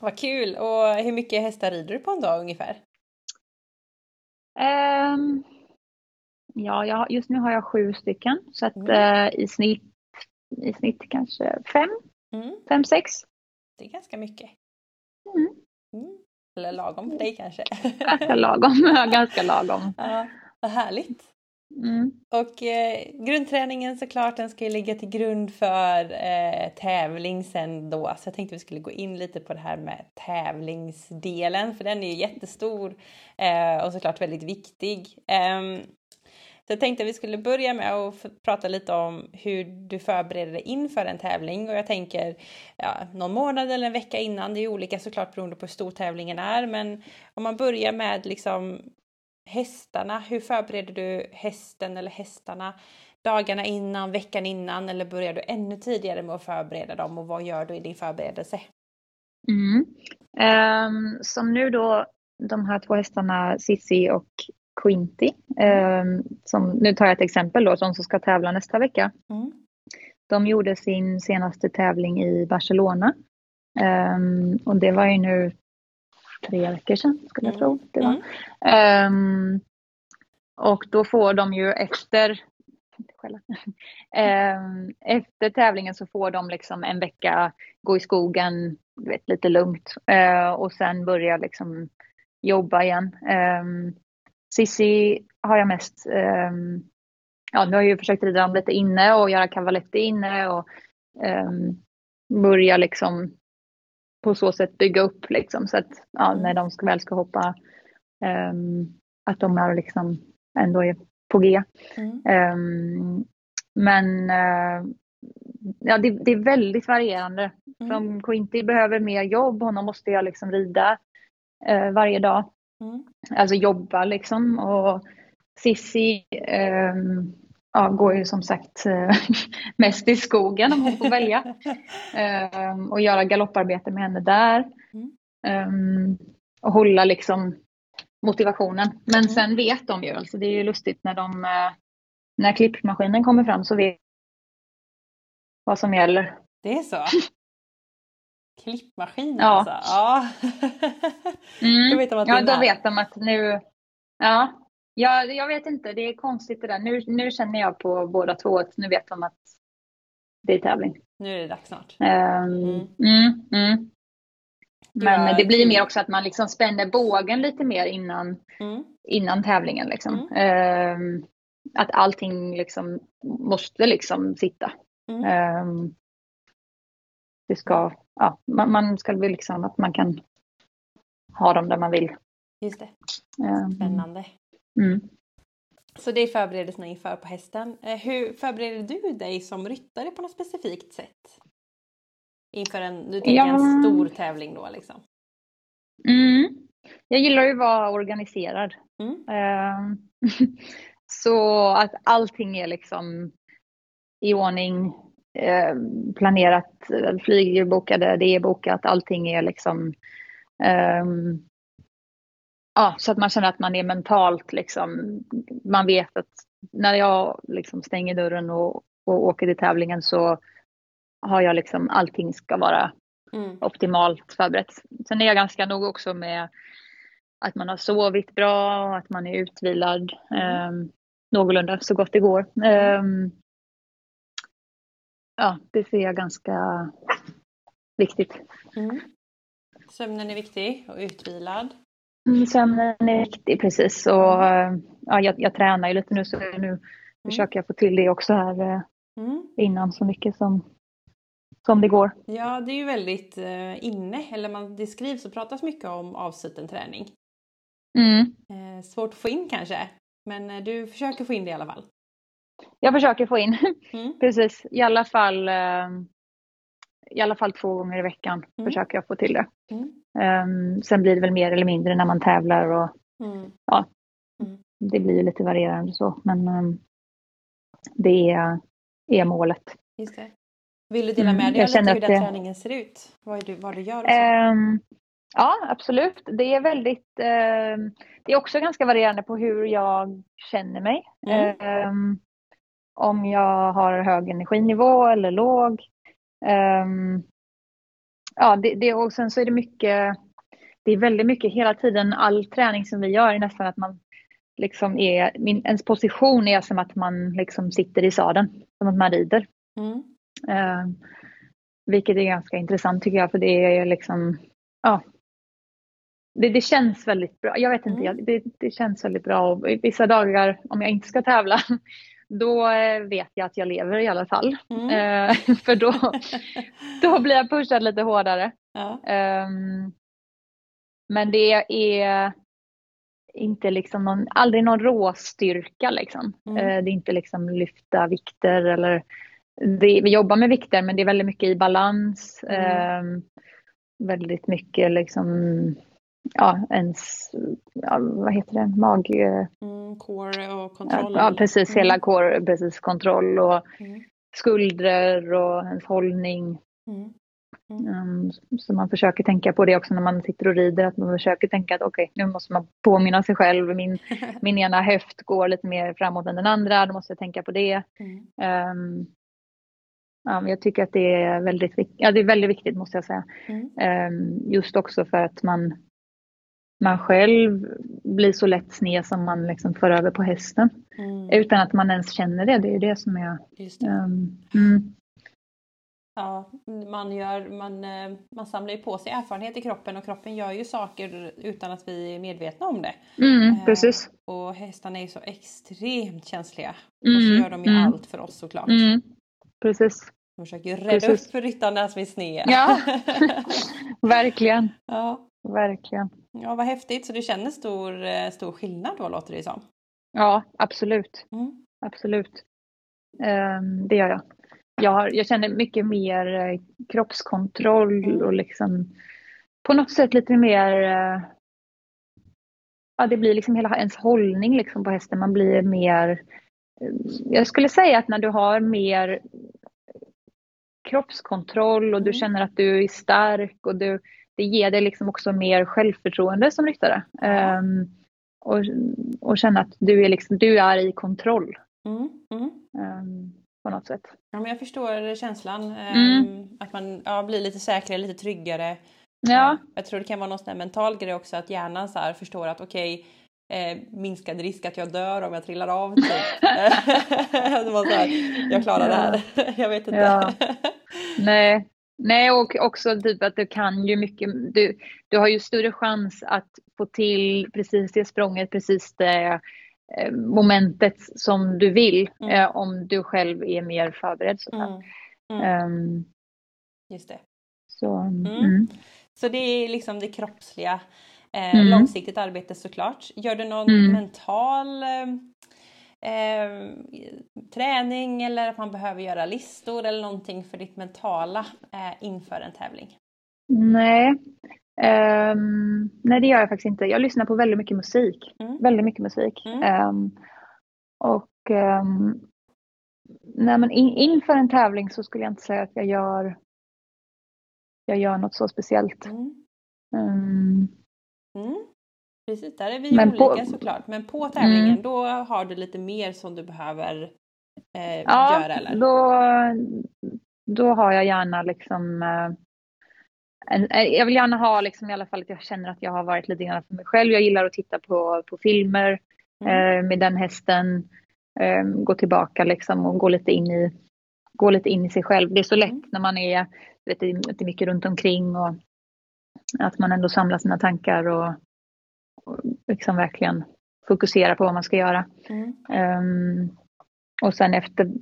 Vad kul! Och hur mycket hästar rider du på en dag ungefär?
Um, ja, jag, just nu har jag sju stycken så att mm. uh, i snitt i snitt kanske fem, mm. fem, sex.
Det är ganska mycket. Mm. Mm. Eller lagom för dig kanske?
Ganska lagom, *laughs* ganska lagom.
Ja, vad härligt. Mm. Och eh, grundträningen såklart, den ska ju ligga till grund för eh, tävling sen då. Så jag tänkte vi skulle gå in lite på det här med tävlingsdelen, för den är ju jättestor eh, och såklart väldigt viktig. Eh, så jag tänkte vi skulle börja med att prata lite om hur du förbereder dig inför en tävling och jag tänker ja, någon månad eller en vecka innan. Det är olika såklart beroende på hur stor tävlingen är, men om man börjar med liksom hästarna. Hur förbereder du hästen eller hästarna dagarna innan, veckan innan eller börjar du ännu tidigare med att förbereda dem och vad gör du i din förberedelse?
Mm. Um, som nu då de här två hästarna Sissi och Quinty. Som, nu tar jag ett exempel då, som ska tävla nästa vecka. Mm. De gjorde sin senaste tävling i Barcelona. Um, och det var ju nu tre veckor sedan, skulle jag mm. tro. Det var. Mm. Um, och då får de ju efter um, *laughs* efter tävlingen så får de liksom en vecka gå i skogen, vet, lite lugnt. Uh, och sen börja liksom jobba igen. Um, Sissi har jag mest, um, ja nu har jag ju försökt rida dem lite inne och göra cavaletti inne och um, börja liksom på så sätt bygga upp liksom så att ja, när de ska, väl ska hoppa um, att de är liksom ändå är på G. Mm. men uh, ja, det, det, är väldigt varierande. Mm. Som Quinty behöver mer jobb, honom måste jag liksom rida uh, varje dag. Mm. Alltså jobba liksom och Sissi um, ja, går ju som sagt eh, *laughs* mest i skogen om hon får välja. um, *laughs* och göra galopparbete med henne där. Um, och hålla liksom motivationen. Men mm. sen vet de ju, alltså det är ju lustigt när de eh, när klippmaskinen kommer fram så vet vad som gäller.
Det är så? *laughs* Klippmaskinen ja. alltså? Ja.
mm. då vet de att ja, då vet de att nu... Ja. Ja, jag vet inte. Det är konstigt det där. Nu, nu känner jag på båda två att nu vet de att det är tävling.
Nu är det dags snart.
Um, mm. Mm, mm. Men ja, det blir mer också att man liksom spänner bågen lite mer innan, mm. innan tävlingen. Liksom. Um, att allting liksom måste liksom sitta. Um, det ska, ja, man, man ska bli liksom att man kan ha dem där man vill.
Just det. Spännande.
Mm.
Så det är förberedelserna inför på hästen. Eh, hur förbereder du dig som ryttare på något specifikt sätt? Inför en, du tänker ja. en stor tävling då liksom?
Mm. Jag gillar ju att vara organiserad. Mm. Uh, *laughs* så att allting är liksom i ordning, uh, planerat, flyg är bokade, det är bokat, allting är liksom um, Ja, så att man känner att man är mentalt liksom, man vet att när jag liksom stänger dörren och, och åker till tävlingen så har jag liksom allting ska vara mm. optimalt förberett. Sen är jag ganska nog också med att man har sovit bra och att man är utvilad mm. eh, någorlunda så gott det går. Eh, ja, det ser jag ganska viktigt.
Mm. Sömnen är viktig och utvilad.
Mm, sömnen är viktig, precis. Och, ja, jag, jag tränar ju lite nu så nu mm. försöker jag få till det också här eh, mm. innan så mycket som som det går.
Ja, det är ju väldigt eh, inne, eller man, det skrivs och pratas mycket om avsluten träning.
Mm.
Eh, svårt att få in kanske, men eh, du försöker få in det i alla fall.
Jag försöker få in, *laughs* mm. precis. I alla fall i alla fall två gånger i veckan mm. försöker jag få till det. Mm. Um, sen blir det väl mer eller mindre när man tävlar och mm. ja, mm. det blir lite varierande så. Men um, det är, är målet.
Just det. Vill du dela med mm, dig mm, lite hur den träningen ser ut? Vad, du, vad du gör?
Um, ja, absolut. Det är väldigt... Um, det är också ganska varierande på hur jag känner mig. Um, om jag har hög energinivå eller låg. Ja, det, det, och sen så är det mycket... Det är väldigt mycket hela tiden, all träning som vi gör är nästan att man liksom är... Min, ens position är som att man liksom sitter i sadeln, som att man rider. Mm. Eh, vilket är ganska intressant tycker jag för det är liksom, ja. Det, det känns väldigt bra. Jag vet inte, mm. det, det känns väldigt bra och vissa dagar om jag inte ska tävla då eh, vet jag att jag lever i alla fall. Mm. Eh, *laughs* för då, *laughs* då blir jag pushad lite hårdare. Ja. Um, men det är inte liksom någon, aldrig någon råstyrka liksom. Mm. Uh, det är inte liksom lyfta vikter eller det, vi jobbar med vikter men det är väldigt mycket i balans. Mm. Eh, väldigt mycket liksom, ja, ens, ja, vad heter det, mag...
Mm, core och kontroll.
Ja, precis, mm. hela core, precis, kontroll och mm. skuldror och ens hållning. Um, så man försöker tänka på det också när man sitter och rider, att man försöker tänka att okej, okay, nu måste man påminna sig själv, min, *laughs* min ena höft går lite mer framåt än den andra, då måste jag tänka på det. Um, Ja, jag tycker att det är väldigt, ja, det är väldigt viktigt måste jag säga. Mm. Ehm, just också för att man, man själv blir så lätt sned som man liksom för över på hästen. Mm. Utan att man ens känner det, det är det som är...
Just um, mm. Ja, man, gör, man, eh, man samlar ju på sig erfarenhet i kroppen och kroppen gör ju saker utan att vi är medvetna om det.
Mm, precis.
Eh, och hästarna är ju så extremt känsliga. Och så mm, gör de ju mm. allt för oss såklart.
Precis.
De försöker rädda Precis. upp för ryttarna som är sned.
Ja, *laughs* *laughs* verkligen.
Ja.
Verkligen.
Ja, vad häftigt. Så du känner stor, eh, stor skillnad då låter det som?
Ja, absolut. Mm. Absolut. Um, det gör jag. Jag, har, jag känner mycket mer eh, kroppskontroll mm. och liksom på något sätt lite mer uh, ja, det blir liksom hela ens hållning liksom på hästen. Man blir mer, eh, jag skulle säga att när du har mer kroppskontroll och du mm. känner att du är stark och du, det ger dig liksom också mer självförtroende som ryttare. Um, och, och känna att du är, liksom, du är i kontroll. Mm. Mm. Um, på något sätt.
Ja, men jag förstår känslan. Um, att man ja, blir lite säkrare, lite tryggare.
Ja.
Jag tror det kan vara någon mental grej också att hjärnan så förstår att okej okay, eh, minskad risk att jag dör om jag trillar av. Typ. *laughs* *laughs* det var så här, jag klarar det här. *laughs* jag vet inte.
Ja. Nej. Nej, och också typ att du kan ju mycket. Du, du har ju större chans att få till precis det språnget, precis det eh, momentet som du vill mm. eh, om du själv är mer förberedd. Mm. Mm. Um,
Just det.
Så, mm.
mm. så det är liksom det kroppsliga Eh, mm. Långsiktigt arbete såklart. Gör du någon mental eh, eh, träning eller att man behöver göra listor eller någonting för ditt mentala eh, inför en tävling?
Nej. Um, nej, det gör jag faktiskt inte. Jag lyssnar på väldigt mycket musik. Mm. Väldigt mycket musik. Um, och um, nej, men in, inför en tävling så skulle jag inte säga att jag gör jag gör något så speciellt. Um,
Mm. Precis, där är vi men olika på... såklart. Men på tävlingen mm. då har du lite mer som du behöver eh, ja, göra eller?
Då, då har jag gärna liksom eh, en, eh, jag vill gärna ha liksom i alla fall att jag känner att jag har varit lite grann för mig själv. Jag gillar att titta på, på filmer mm. eh, med den hästen. Eh, gå tillbaka liksom och gå lite in i gå lite in i sig själv. Det är så lätt mm. när man är, vet, det är mycket runt omkring och att man ändå samlar sina tankar och liksom verkligen fokuserar på vad man ska göra. Mm. Um, och sen efter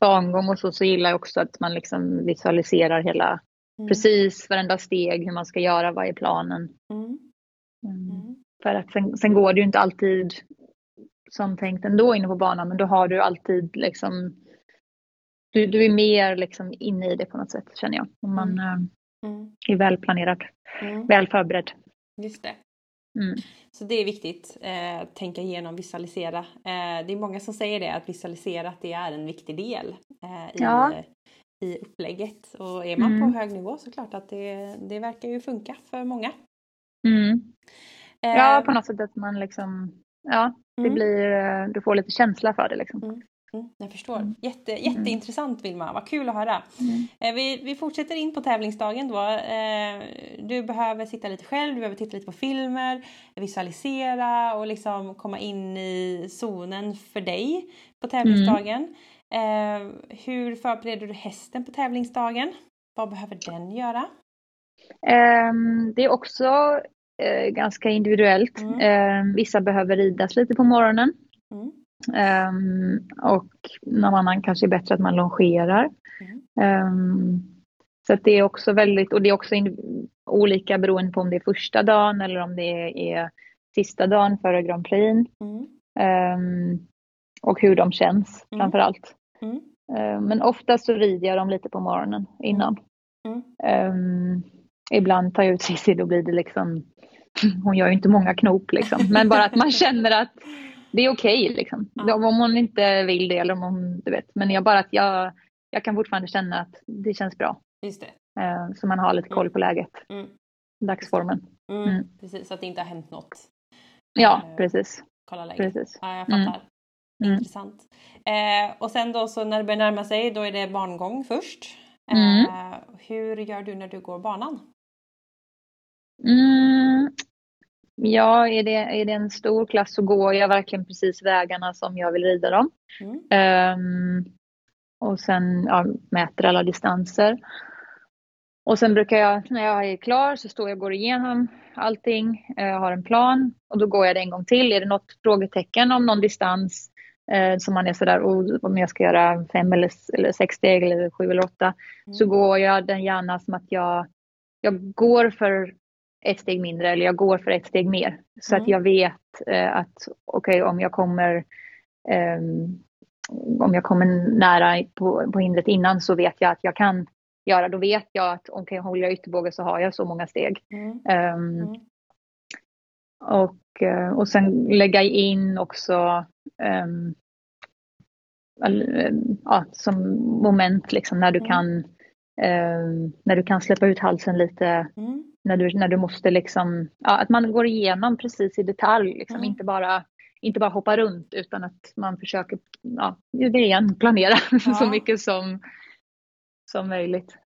bangång och så, så gillar jag också att man liksom visualiserar hela, mm. precis varenda steg, hur man ska göra, vad är planen. Mm. Um, för att sen, sen, går det ju inte alltid som tänkt ändå inne på banan, men då har du alltid liksom du, du är mer liksom inne i det på något sätt känner jag. Om man, mm. Ehm, mm. är välplanerad, mm. väl förberedd.
Just det. Mm. Så det är viktigt, eh, tänka igenom, visualisera. Eh, det är många som säger det, att visualisera att det är en viktig del eh, i, ja. i upplägget. Och är man mm. på hög nivå så klart att det, det verkar ju funka för många.
Mm. Ja, eh, på något sätt att man liksom, ja, det mm. blir, eh, du får lite känsla för det liksom. Mm.
Mm, jag förstår. Mm. Jätte, mm. jätteintressant Vilma, vad kul att höra. Mm. Eh, vi, vi fortsätter in på tävlingsdagen då. Eh, du behöver sitta lite själv, du behöver titta lite på filmer, visualisera och liksom komma in i zonen för dig på tävlingsdagen. Mm. Hur förbereder du hästen på tävlingsdagen? Vad behöver den göra?
Um, det är också ganska individuellt. Uh, vissa behöver ridas lite på morgonen. Um, och någon annan kanske är bättre att man longerar. Mm. Um, så det är också väldigt, och det är också olika beroende på om det är första dagen eller om det är sista dagen före Grand Prix. Mm. Um, och hur de känns mm. framför allt. Mm. men oftast så rider jag dem lite på morgonen innan. Mm. ibland tar jag ut *laughs* Cissi, då blir det liksom, hon gör ju inte många knop liksom, men bara att man känner att det är okej okay, liksom. Ja. Om hon inte vill det eller om hon, du vet. Men jag bara att jag, jag kan fortfarande känna att det känns bra.
Just det.
Eh, så man har lite koll mm. på läget. Mm. Dagsformen.
Mm. Mm. Precis, så att det inte har hänt något.
Ja, eh, precis.
Kolla läget. Precis. Ja, jag mm. fattar. Mm. Intressant. Eh, och sen då så när det börjar närma sig då är det barngång först. Eh, hur gör du när du går banan?
Ja, är det, är det en stor klass så går jag verkligen precis vägarna som jag vill rida dem. Mm. Um, och sen ja, mäter alla distanser. Och sen brukar jag, när jag är klar så står jag och går igenom allting, jag eh, har en plan och då går jag det en gång till. Är det något frågetecken om någon distans eh, som man är sådär, oh, om jag ska göra fem eller, eller sex steg eller sju eller åtta, mm. så går jag den gärna som att jag, jag går för ett steg mindre eller jag går för ett steg mer. Så mm. att jag vet eh, att okej okay, om jag kommer um, om jag kommer nära på, på hindret innan så vet jag att jag kan göra. Då vet jag att om okay, håller jag ytterbåge så har jag så många steg. Mm. Um, mm. Och, eh, och sen lägga in också um, ja, som moment liksom när du mm. kan um, när du kan släppa ut halsen lite. Mm. När, du, när du måste liksom, ja, att man går igenom precis i detalj, liksom, mm. inte, bara, inte bara hoppa runt utan att man försöker, ja, det igen, planera *laughs* ja. så mycket som, som möjligt.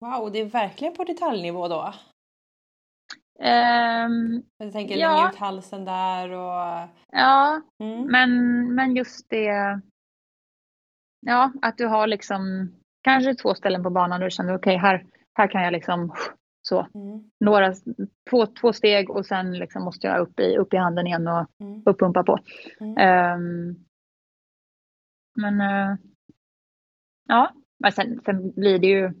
Wow, det är verkligen på detaljnivå då. Um, jag tänker ja. ut halsen där och...
Ja, mm. men, men just det... Ja, att du har liksom kanske två ställen på banan och du känner okej, okay, här, här kan jag liksom så. Mm. Några, två, två steg och sen liksom måste jag upp i, upp i handen igen och mm. uppumpa på. Um, men uh, ja, men sen, sen blir det ju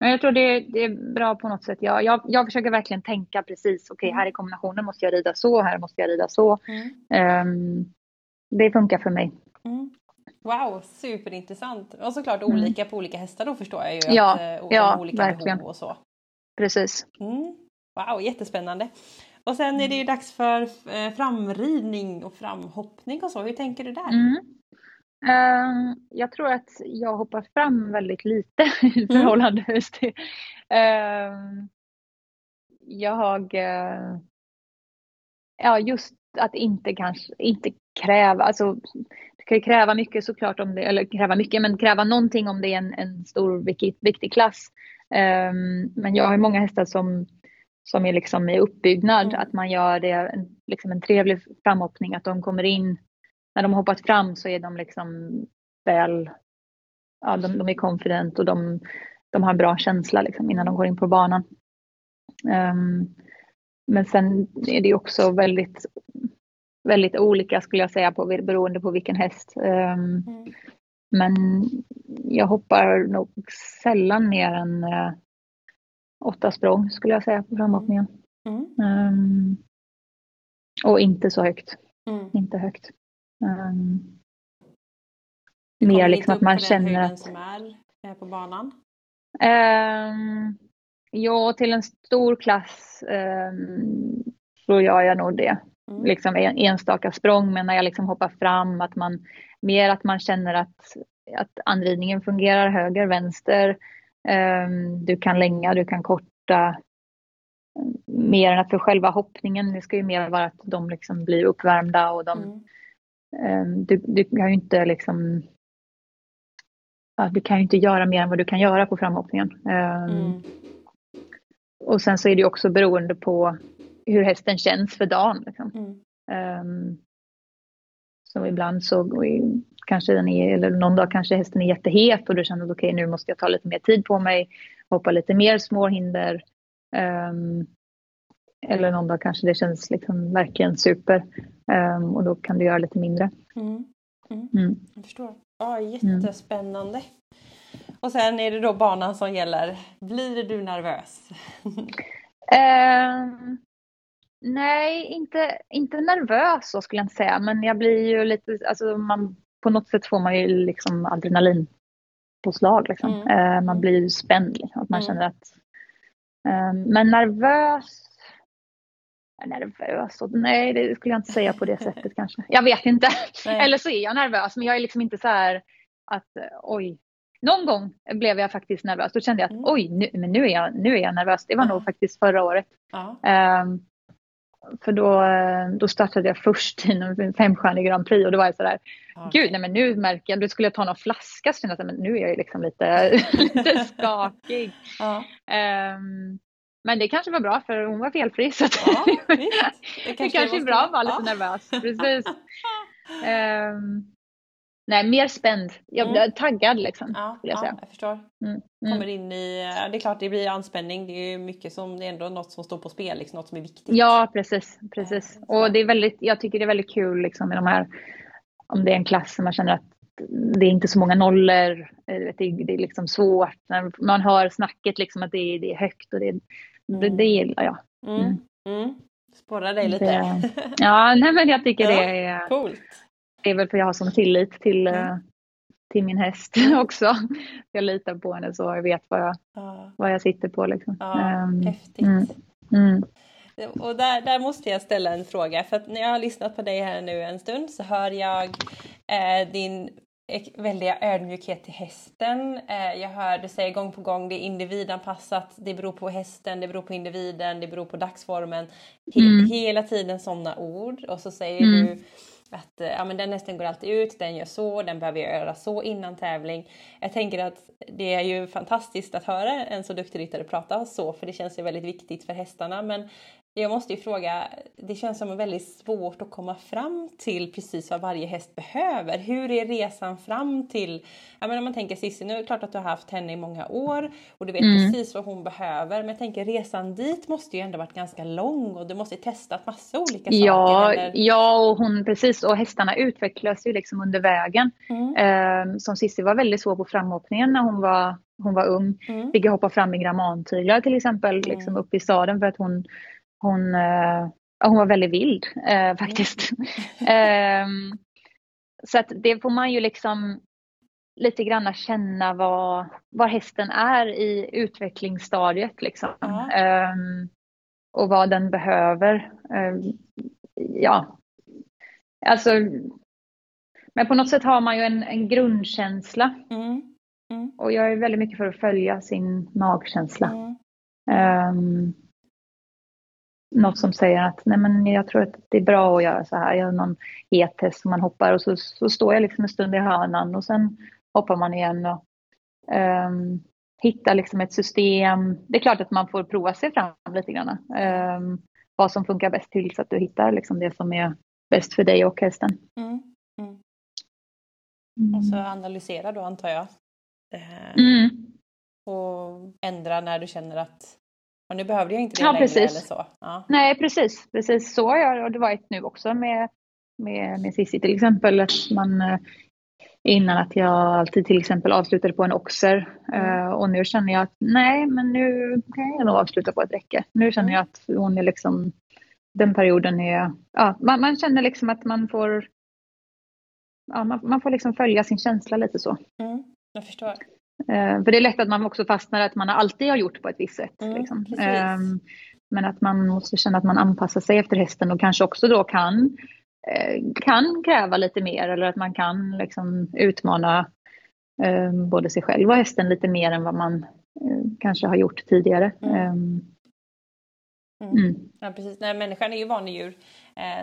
men jag tror det, det, är bra på något sätt. Jag, jag, jag försöker verkligen tänka precis, okej okay, här i kombinationen måste jag rida så, här måste jag rida så. Mm. Um, det funkar för mig.
Mm. Wow, superintressant. Och såklart mm. olika på olika hästar då förstår jag ju.
Ja, att, uh, ja olika verkligen.
och så.
Precis.
Mm. Wow, jättespännande. Och sen är det ju dags för eh, framridning och framhoppning och så. Hur tänker du där?
Mm. Uh, jag tror att jag hoppar fram väldigt lite *laughs* i mm. förhållande till... Uh, jag... Uh, ja, just att inte kanske inte kräva, alltså du kan ju kräva mycket såklart om det, eller kräva mycket, men kräva någonting om det är en, en stor viktig, viktig klass. Um, men jag har många hästar som, som är liksom i uppbyggnad, mm. att man gör det, en, liksom en trevlig framhoppning, att de kommer in när de har hoppat fram så är de liksom väl, ja de, de är confident och de, de har en bra känsla liksom innan de går in på banan. Um, men sen är det också väldigt, väldigt olika skulle jag säga på, beroende på vilken häst. Um, mm. Men jag hoppar nog sällan mer än uh, åtta språng skulle jag säga på framhoppningen. Mm. Um, och inte så högt. Mm. Inte högt. Um, mer liksom att man känner att...
som är eh, på banan?
Um, ja, till en stor klass um, så gör jag nog det. Mm. Liksom en, enstaka språng, men när jag liksom hoppar fram, att man mer att man känner att, att anridningen fungerar höger, vänster. Um, du kan länga, du kan korta. Mer än att för själva hoppningen, det ska ju mer vara att de liksom blir uppvärmda och de mm Ehm, du, du kan ju inte liksom du kan ju inte göra mer än vad du kan göra på framhoppningen. Ehm, mm. Och sen så är det också beroende på hur hästen känns för dagen. Liksom. Mm. Um, så ibland så kanske den är, eller någon dag kanske hästen är jättehet och du känner att okej okay, nu måste jag ta lite mer tid på mig, hoppa lite mer småhinder. Um, eller någon dag kanske det känns liksom verkligen super. Um, och då kan du göra lite mindre.
Mm. Mm. Mm. Jag förstår. Ja, jättespännande. Och sen är det då banan som gäller. Blir du nervös?
uh, *laughs* nej, inte, inte nervös så skulle jag inte säga. Men jag blir ju lite, alltså man, på något sätt får man ju liksom adrenalin på slag. Liksom. Uh, man blir ju spänd. Liksom, att man mm. känner att um, men nervös nervös. Och, nej, det skulle jag inte säga på det *laughs* sättet kanske. Jag vet inte. Nej. Eller så är jag nervös, men jag är liksom inte så här att eh, oj. Någon gång blev jag faktiskt nervös. Då kände jag att mm. oj, nu, men nu är, jag, nu är jag nervös. Det var mm. nog faktiskt förra året. Um, för då, eh, då startade jag först i en femstjärnig Grand Prix och då var jag sådär, okay. gud nej men nu märker jag, då skulle jag ta någon flaska så kände jag men nu är jag liksom lite, *laughs* lite skakig. Ja. Um, men det kanske var bra för hon var felfri. Så ja, *laughs* det, det kanske, kanske är bra att vara lite ja. nervös. Precis. um, *laughs* nej, mer spänd. Jag blir mm. taggad liksom.
Ja, jag, ja, jag förstår. Mm. Mm. Kommer in i, det är klart det blir anspänning. Det är ju mycket som, det är ändå något som står på spel, liksom, något som är viktigt.
Ja, precis. precis. Och det är väldigt, jag tycker det är väldigt kul liksom med de här, om det är en klass som man känner att det är inte så många nollor, det är, det är liksom svårt. Man hör snacket liksom att det är, det är högt och det är det, det mm. gillar jag.
Mm. Mm. mm. Sporra dig lite. Det, *laughs*
ja, nej, men jag tycker ja, det är coolt. Det är väl för jag har sån tillit till, mm. Eh, till min häst *laughs* också. Jag litar på henne så jag vet vad jag, ja. vad jag sitter på. Liksom.
Ja, um, häftigt. Mm. Och där, där måste jag ställa en fråga, för att när jag har lyssnat på dig här nu en stund så hör jag eh, din väldiga ödmjukhet till hästen. Eh, jag hör du säger gång på gång det är individanpassat, det beror på hästen, det beror på individen, det beror på dagsformen. Mm. Hela tiden sådana ord och så säger mm. du att eh, ja, men den hästen går alltid ut, den gör så, den behöver göra så innan tävling. Jag tänker att det är ju fantastiskt att höra en så duktig ryttare prata så, för det känns ju väldigt viktigt för hästarna. Men jag måste ju fråga, det känns som väldigt svårt att komma fram till precis vad varje häst behöver. Hur är resan fram till, ja men om man tänker Cissi, nu är det klart att du har haft henne i många år och du vet mm. precis vad hon behöver. Men jag tänker resan dit måste ju ändå varit ganska lång och du måste testat massa olika saker.
Ja, eller? ja och hon precis och hästarna utvecklas ju liksom under vägen. Mm. Eh, som Cissi var väldigt svår på framåkningen när hon var hon var ung. Mm. Fick hoppa fram i grammantyglar till exempel, mm. liksom upp i staden för att hon hon, eh, hon var väldigt vild eh, faktiskt. *laughs* eh, så att det får man ju liksom lite grann känna vad, var hästen är i utvecklingsstadiet. Liksom. Mm. och vad den behöver. Ehm, ja, alltså men på något sätt har man ju en, en grundkänsla. Mm. Mm. Och jag är väldigt mycket för att följa sin magkänsla. Um, något som säger att nej men jag tror att det är bra att göra så här. Jag har någon e-test som man hoppar och så, så står jag liksom en stund i hörnan och sen hoppar man igen och um, hittar liksom ett system. Det är klart att man får prova sig fram lite grann. Um, vad som funkar bäst till så att du hittar liksom det som är bäst för dig och hästen. Mm. Mm.
Mm. Och så analysera då antar jag. Eh, och ändra när du känner att och nu behövde jag inte det ja, längre precis. eller så. Ja.
Nej precis, precis så har jag det varit nu också med, med, med Cissi till exempel. Att man, eh, innan att jag alltid till exempel avslutade på en oxer mm. uh, och nu känner jag att nej men nu kan jag nog avsluta på ett räcke. Nu känner jag att hon är liksom, den perioden är, ja man, man känner liksom att man får, ja man, man får liksom följa sin känsla lite så.
Mm, jag förstår.
Eh, för det är lätt att man också fastnar att man alltid har gjort på ett visst sätt. Mm, liksom. eh, men att man måste känna att man anpassar sig efter hästen och kanske också då kan, eh, kan kräva lite mer eller att man kan liksom, utmana eh, både sig själv och hästen lite mer än vad man eh, kanske har gjort tidigare. Mm.
Ehm, mm. mm. Ja, precis. Nej, människan är ju vanedjur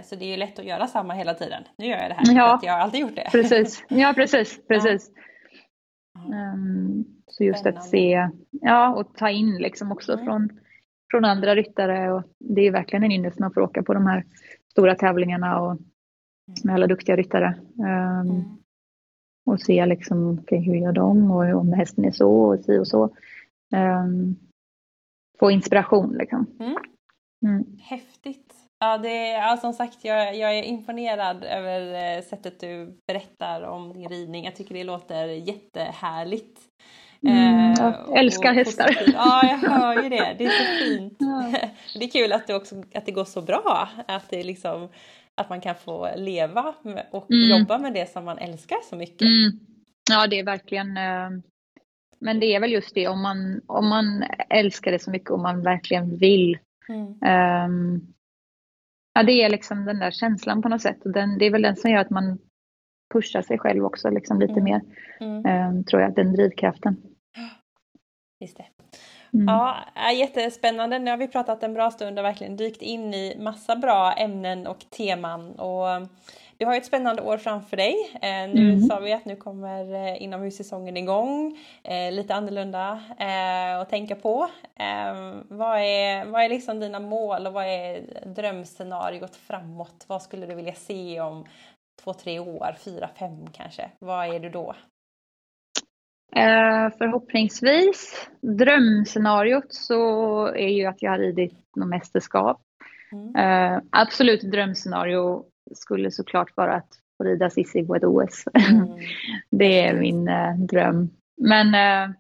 så det är ju lätt att göra samma hela tiden. Nu gör jag det här ja, jag har alltid gjort det.
Precis, ja precis. *laughs* precis. Ja. Um, så just Spännande. att se ja, och ta in liksom också mm. från, från andra ryttare. Och det är verkligen en ynnest man får åka på de här stora tävlingarna och mm. med alla duktiga ryttare. Um, mm. Och se liksom, okay, hur gör de och om hästen är så och si och så. Um, få inspiration liksom.
Mm. Mm. Häftigt. Ja, det ja, som sagt, jag, jag är imponerad över eh, sättet du berättar om din ridning. Jag tycker det låter jättehärligt.
Mm, jag eh, älskar hästar.
Ja, jag *laughs* hör ju det. Det är så fint. Ja. *laughs* Det är kul att det, också, att det går så bra. Att, det liksom, att man kan få leva och mm. jobba med det som man älskar så mycket. Mm.
Ja, det är verkligen eh, men det är väl just det om man, om man älskar det så mycket och man verkligen vill. Um, Ja, det är liksom den där känslan på något sätt. Och den, det är väl den som gör att man pushar sig själv också liksom lite mm. mer. Mm. Um, tror jag, den drivkraften.
Just det. Mm. Ja, jättespännande. Nu har vi pratat en bra stund och verkligen dykt in i massa bra ämnen och teman. Och du har ett spännande år framför dig. Eh, nu mm. sa vi att nu kommer eh, inomhussäsongen igång. Eh, lite annorlunda att tänka på. Vad, är, vad är liksom dina mål och vad är drömscenariot framåt? Vad skulle du vilja se om två, tre år, fyra, fem kanske? Vad är du då?
Eh, förhoppningsvis. Drömscenariot så är ju att jag har ridit något mästerskap. Mm. Eh, absolut drömscenario skulle såklart vara att få rida Cissi på ett OS. Mm. *laughs* det är min eh, dröm. Men eh,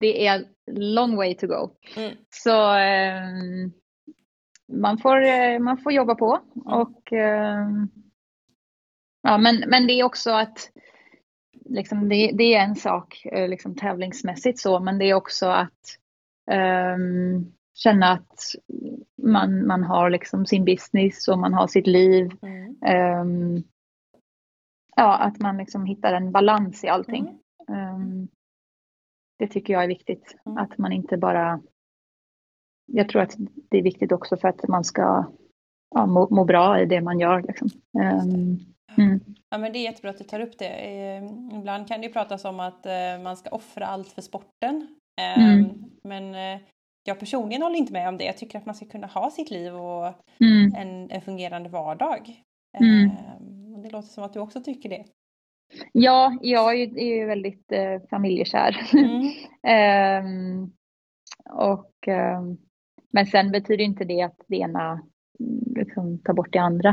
det är long way to go. Mm. Så eh, man, får, eh, man får jobba på. Mm. Och, eh, ja, men, men det är också att liksom, det, det, är en sak eh, liksom, tävlingsmässigt så, men det är också att um, känna att man, man har liksom sin business och man har sitt liv. Mm. Um, ja, att man liksom hittar en balans i allting. Mm. Um, det tycker jag är viktigt. Mm. Att man inte bara... Jag tror att det är viktigt också för att man ska ja, må, må bra i det man gör. Liksom. Um,
mm. Ja, men det är jättebra att du tar upp det. Ibland kan det ju pratas om att eh, man ska offra allt för sporten. Mm. Men eh, jag personligen håller inte med om det. Jag tycker att man ska kunna ha sitt liv och mm. en, en, fungerande vardag. Mm. Det låter som att du också tycker det.
Ja, jag är ju väldigt eh, familjekär. Mm. um, *laughs* och, um, men sen betyder inte det att det ena liksom, tar bort det andra.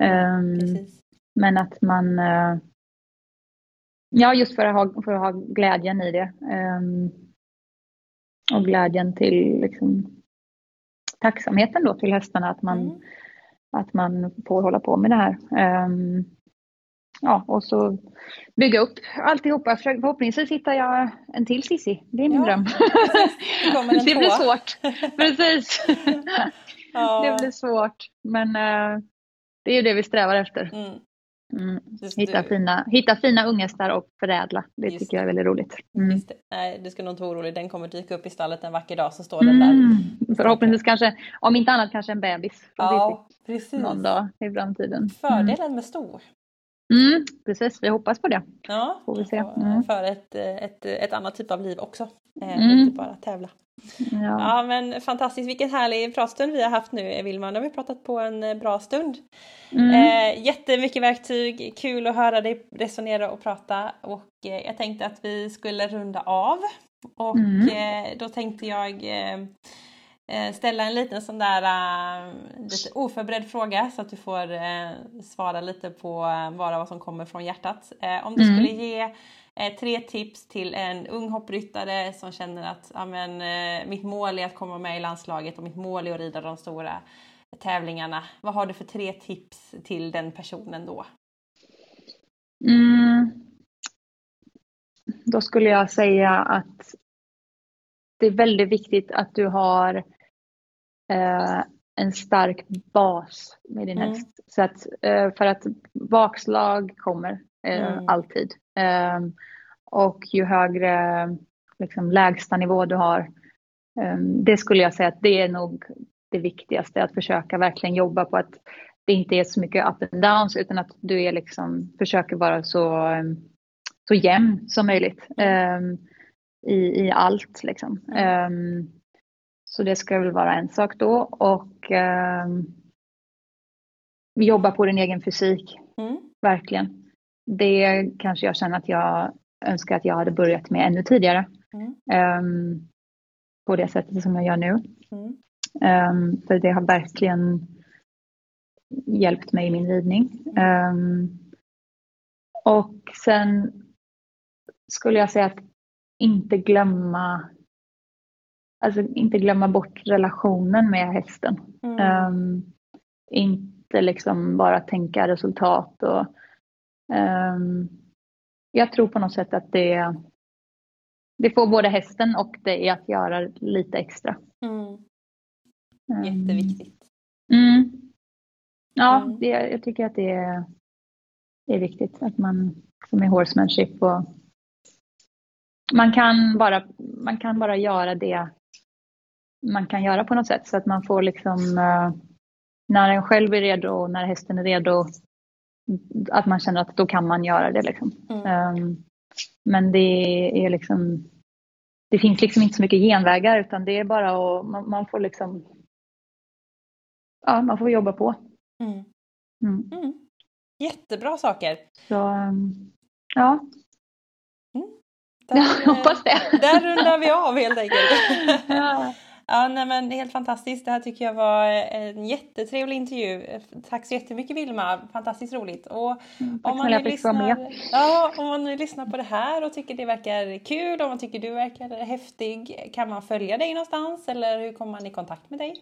Um, men att man... Uh, ja, just för att ha, för att ha glädjen i det. Och glädjen till liksom, tacksamheten då till hästarna att man, mm. att man får hålla på med det här. Um, ja, och så bygga upp alltihopa. Förhoppningsvis hittar jag en till Sissi. Det är min ja, dröm. Det, *laughs* det blir svårt. Precis. *laughs* Ja. Det blir svårt. Men uh, det är ju det vi strävar efter. Mm. Mm. Hitta, du... fina, hitta fina unghästar och förädla. Det Just tycker jag är väldigt roligt.
Mm. Nej, du ska nog inte vara orolig. Den kommer dyka upp i stallet en vacker dag så står den där. Mm.
Förhoppningsvis kanske, om inte annat kanske en bebis. Ja, precis. Någon dag i framtiden.
Fördelen med stor
Mm, precis, vi hoppas på det.
Ja, Får vi se. Mm. för ett, ett, ett annat typ av liv också. Eh, mm. Inte bara tävla. Ja. ja. men fantastiskt, vilken härlig pratstund vi har haft nu Vilma. Nu har vi pratat på en eh, bra stund. Mm. Eh, jättemycket verktyg, kul att höra dig resonera och prata och eh, jag tänkte att vi skulle runda av. Och mm. eh, då tänkte jag eh, ställa en liten sån där lite oförberedd fråga så att du får svara lite på bara vad som kommer från hjärtat. Om du mm. skulle ge tre tips till en ung hoppryttare som känner att ja, men, mitt mål är att komma med i landslaget och mitt mål är att rida de stora tävlingarna. Vad har du för tre tips till den personen då?
Mm. Då skulle jag säga att det är väldigt viktigt att du har eh, en stark bas med din mm. häst. Så att, eh, för att bakslag kommer eh, mm. alltid. Ehm, och ju högre liksom, lägsta nivå du har, ehm, det skulle jag säga att det är nog det viktigaste, att försöka verkligen jobba på att det inte är så mycket up and downs utan att du är liksom, försöker vara så, så jämn som möjligt um, i, i allt. Liksom. Um, så det ska väl vara en sak då. Och eh, jobba på din egen fysik. Mm. Verkligen. Det kanske jag känner att jag önskar att jag hade börjat med ännu tidigare. Mm. Um, på det sättet som jag gör nu. Mm. Um, för det har verkligen hjälpt mig i min ridning. Um, och sen skulle jag säga att inte glömma alltså inte glömma bort relationen med hästen. Mm. Inte liksom bara tänka resultat och jag tror på något sätt att det, det får både hästen och det är att göra lite extra. Mm.
Ehm. Jätteviktigt.
Mm. Ja, mm. det, jag tycker att det är, det är viktigt att man som är horsemanship och man kan bara, man kan bara göra det man kan göra på något sätt så att man får liksom uh, när en själv är redo och när hästen är redo att man känner att då kan man göra det liksom. Mm. Um, men det är liksom det finns liksom inte så mycket genvägar utan det är bara att man, man får liksom ja, man får jobba på. Mm.
Mm. mm. Jättebra saker.
Så, um, ja.
Mm. *laughs* Där, jag hoppas det. Där rundar vi av helt enkelt. *laughs* ja. Ja, nej men helt fantastiskt. Det här tycker jag var en jättetrevlig intervju. Tack så jättemycket Vilma, fantastiskt roligt. Och
mm, om, man nu lyssnar,
ja, om man nu lyssnar på det här och tycker det verkar kul, om man tycker du verkar häftig, kan man följa dig någonstans eller hur kommer man i kontakt med dig?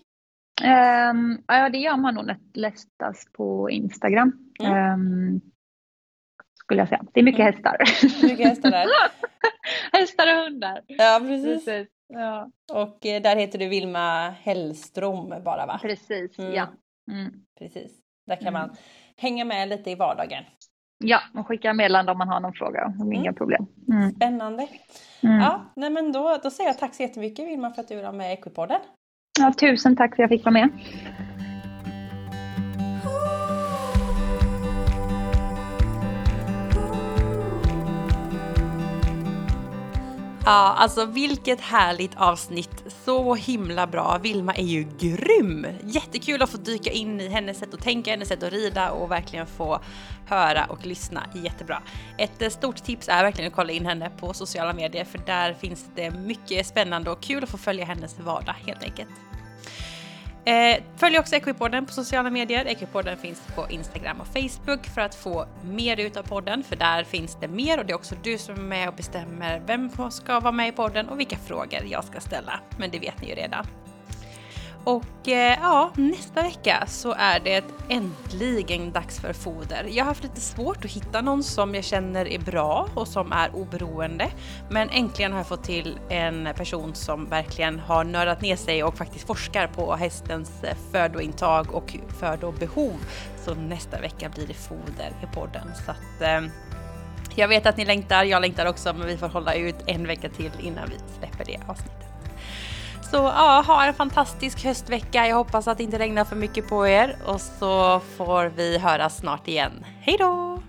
Um, ja, det gör man nog lättast på Instagram. Mm. Um, skulle jag säga. Det är mycket mm. hästar.
Mycket hästar där. *laughs*
hästar och hundar.
Ja, precis. precis.
Ja.
Och eh, där heter du Vilma Hellström bara va?
Precis, mm. ja. Mm.
Precis. Där kan man hänga med lite i vardagen.
Ja, och skicka meddelande om man har någon fråga. Inga mm. problem.
Mm. Spännande. Mm. Ja, nej men då, då säger jag tack så jättemycket Vilma för att du var med i Equipodden.
Ja, tusen tack för att jag fick vara med.
Ja, alltså vilket härligt avsnitt. Så himla bra. Vilma är ju grym. Jättekul att få dyka in i hennes sätt att tänka, hennes sätt att rida och verkligen få höra och lyssna. Jättebra. Ett eh, stort tips är verkligen att kolla in henne på sociala medier för där finns det mycket spännande och kul att få följa hennes vardag helt enkelt. Eh, följ också Equipodden på sociala medier. Equipodden finns på Instagram och Facebook för att få mer ut av podden, för där finns det mer och det är också du som är med och bestämmer vem som ska vara med i podden och vilka frågor jag ska ställa. Men det vet ni ju redan. Och eh, ja, nästa vecka så är det äntligen dags för foder. Jag har haft lite svårt att hitta någon som jag känner är bra och som är oberoende. Men äntligen har jag fått till en person som verkligen har nördat ner sig och faktiskt forskar på hästens eh, födointag och födobehov. Så nästa vecka blir det foder i podden. Så att, eh, jag vet att ni längtar, jag längtar också, men vi får hålla ut en vecka till innan vi släpper det avsnittet. Så ja, ha en fantastisk höstvecka. Jag hoppas att det inte regnar för mycket på er och så får vi höras snart igen. Hej då!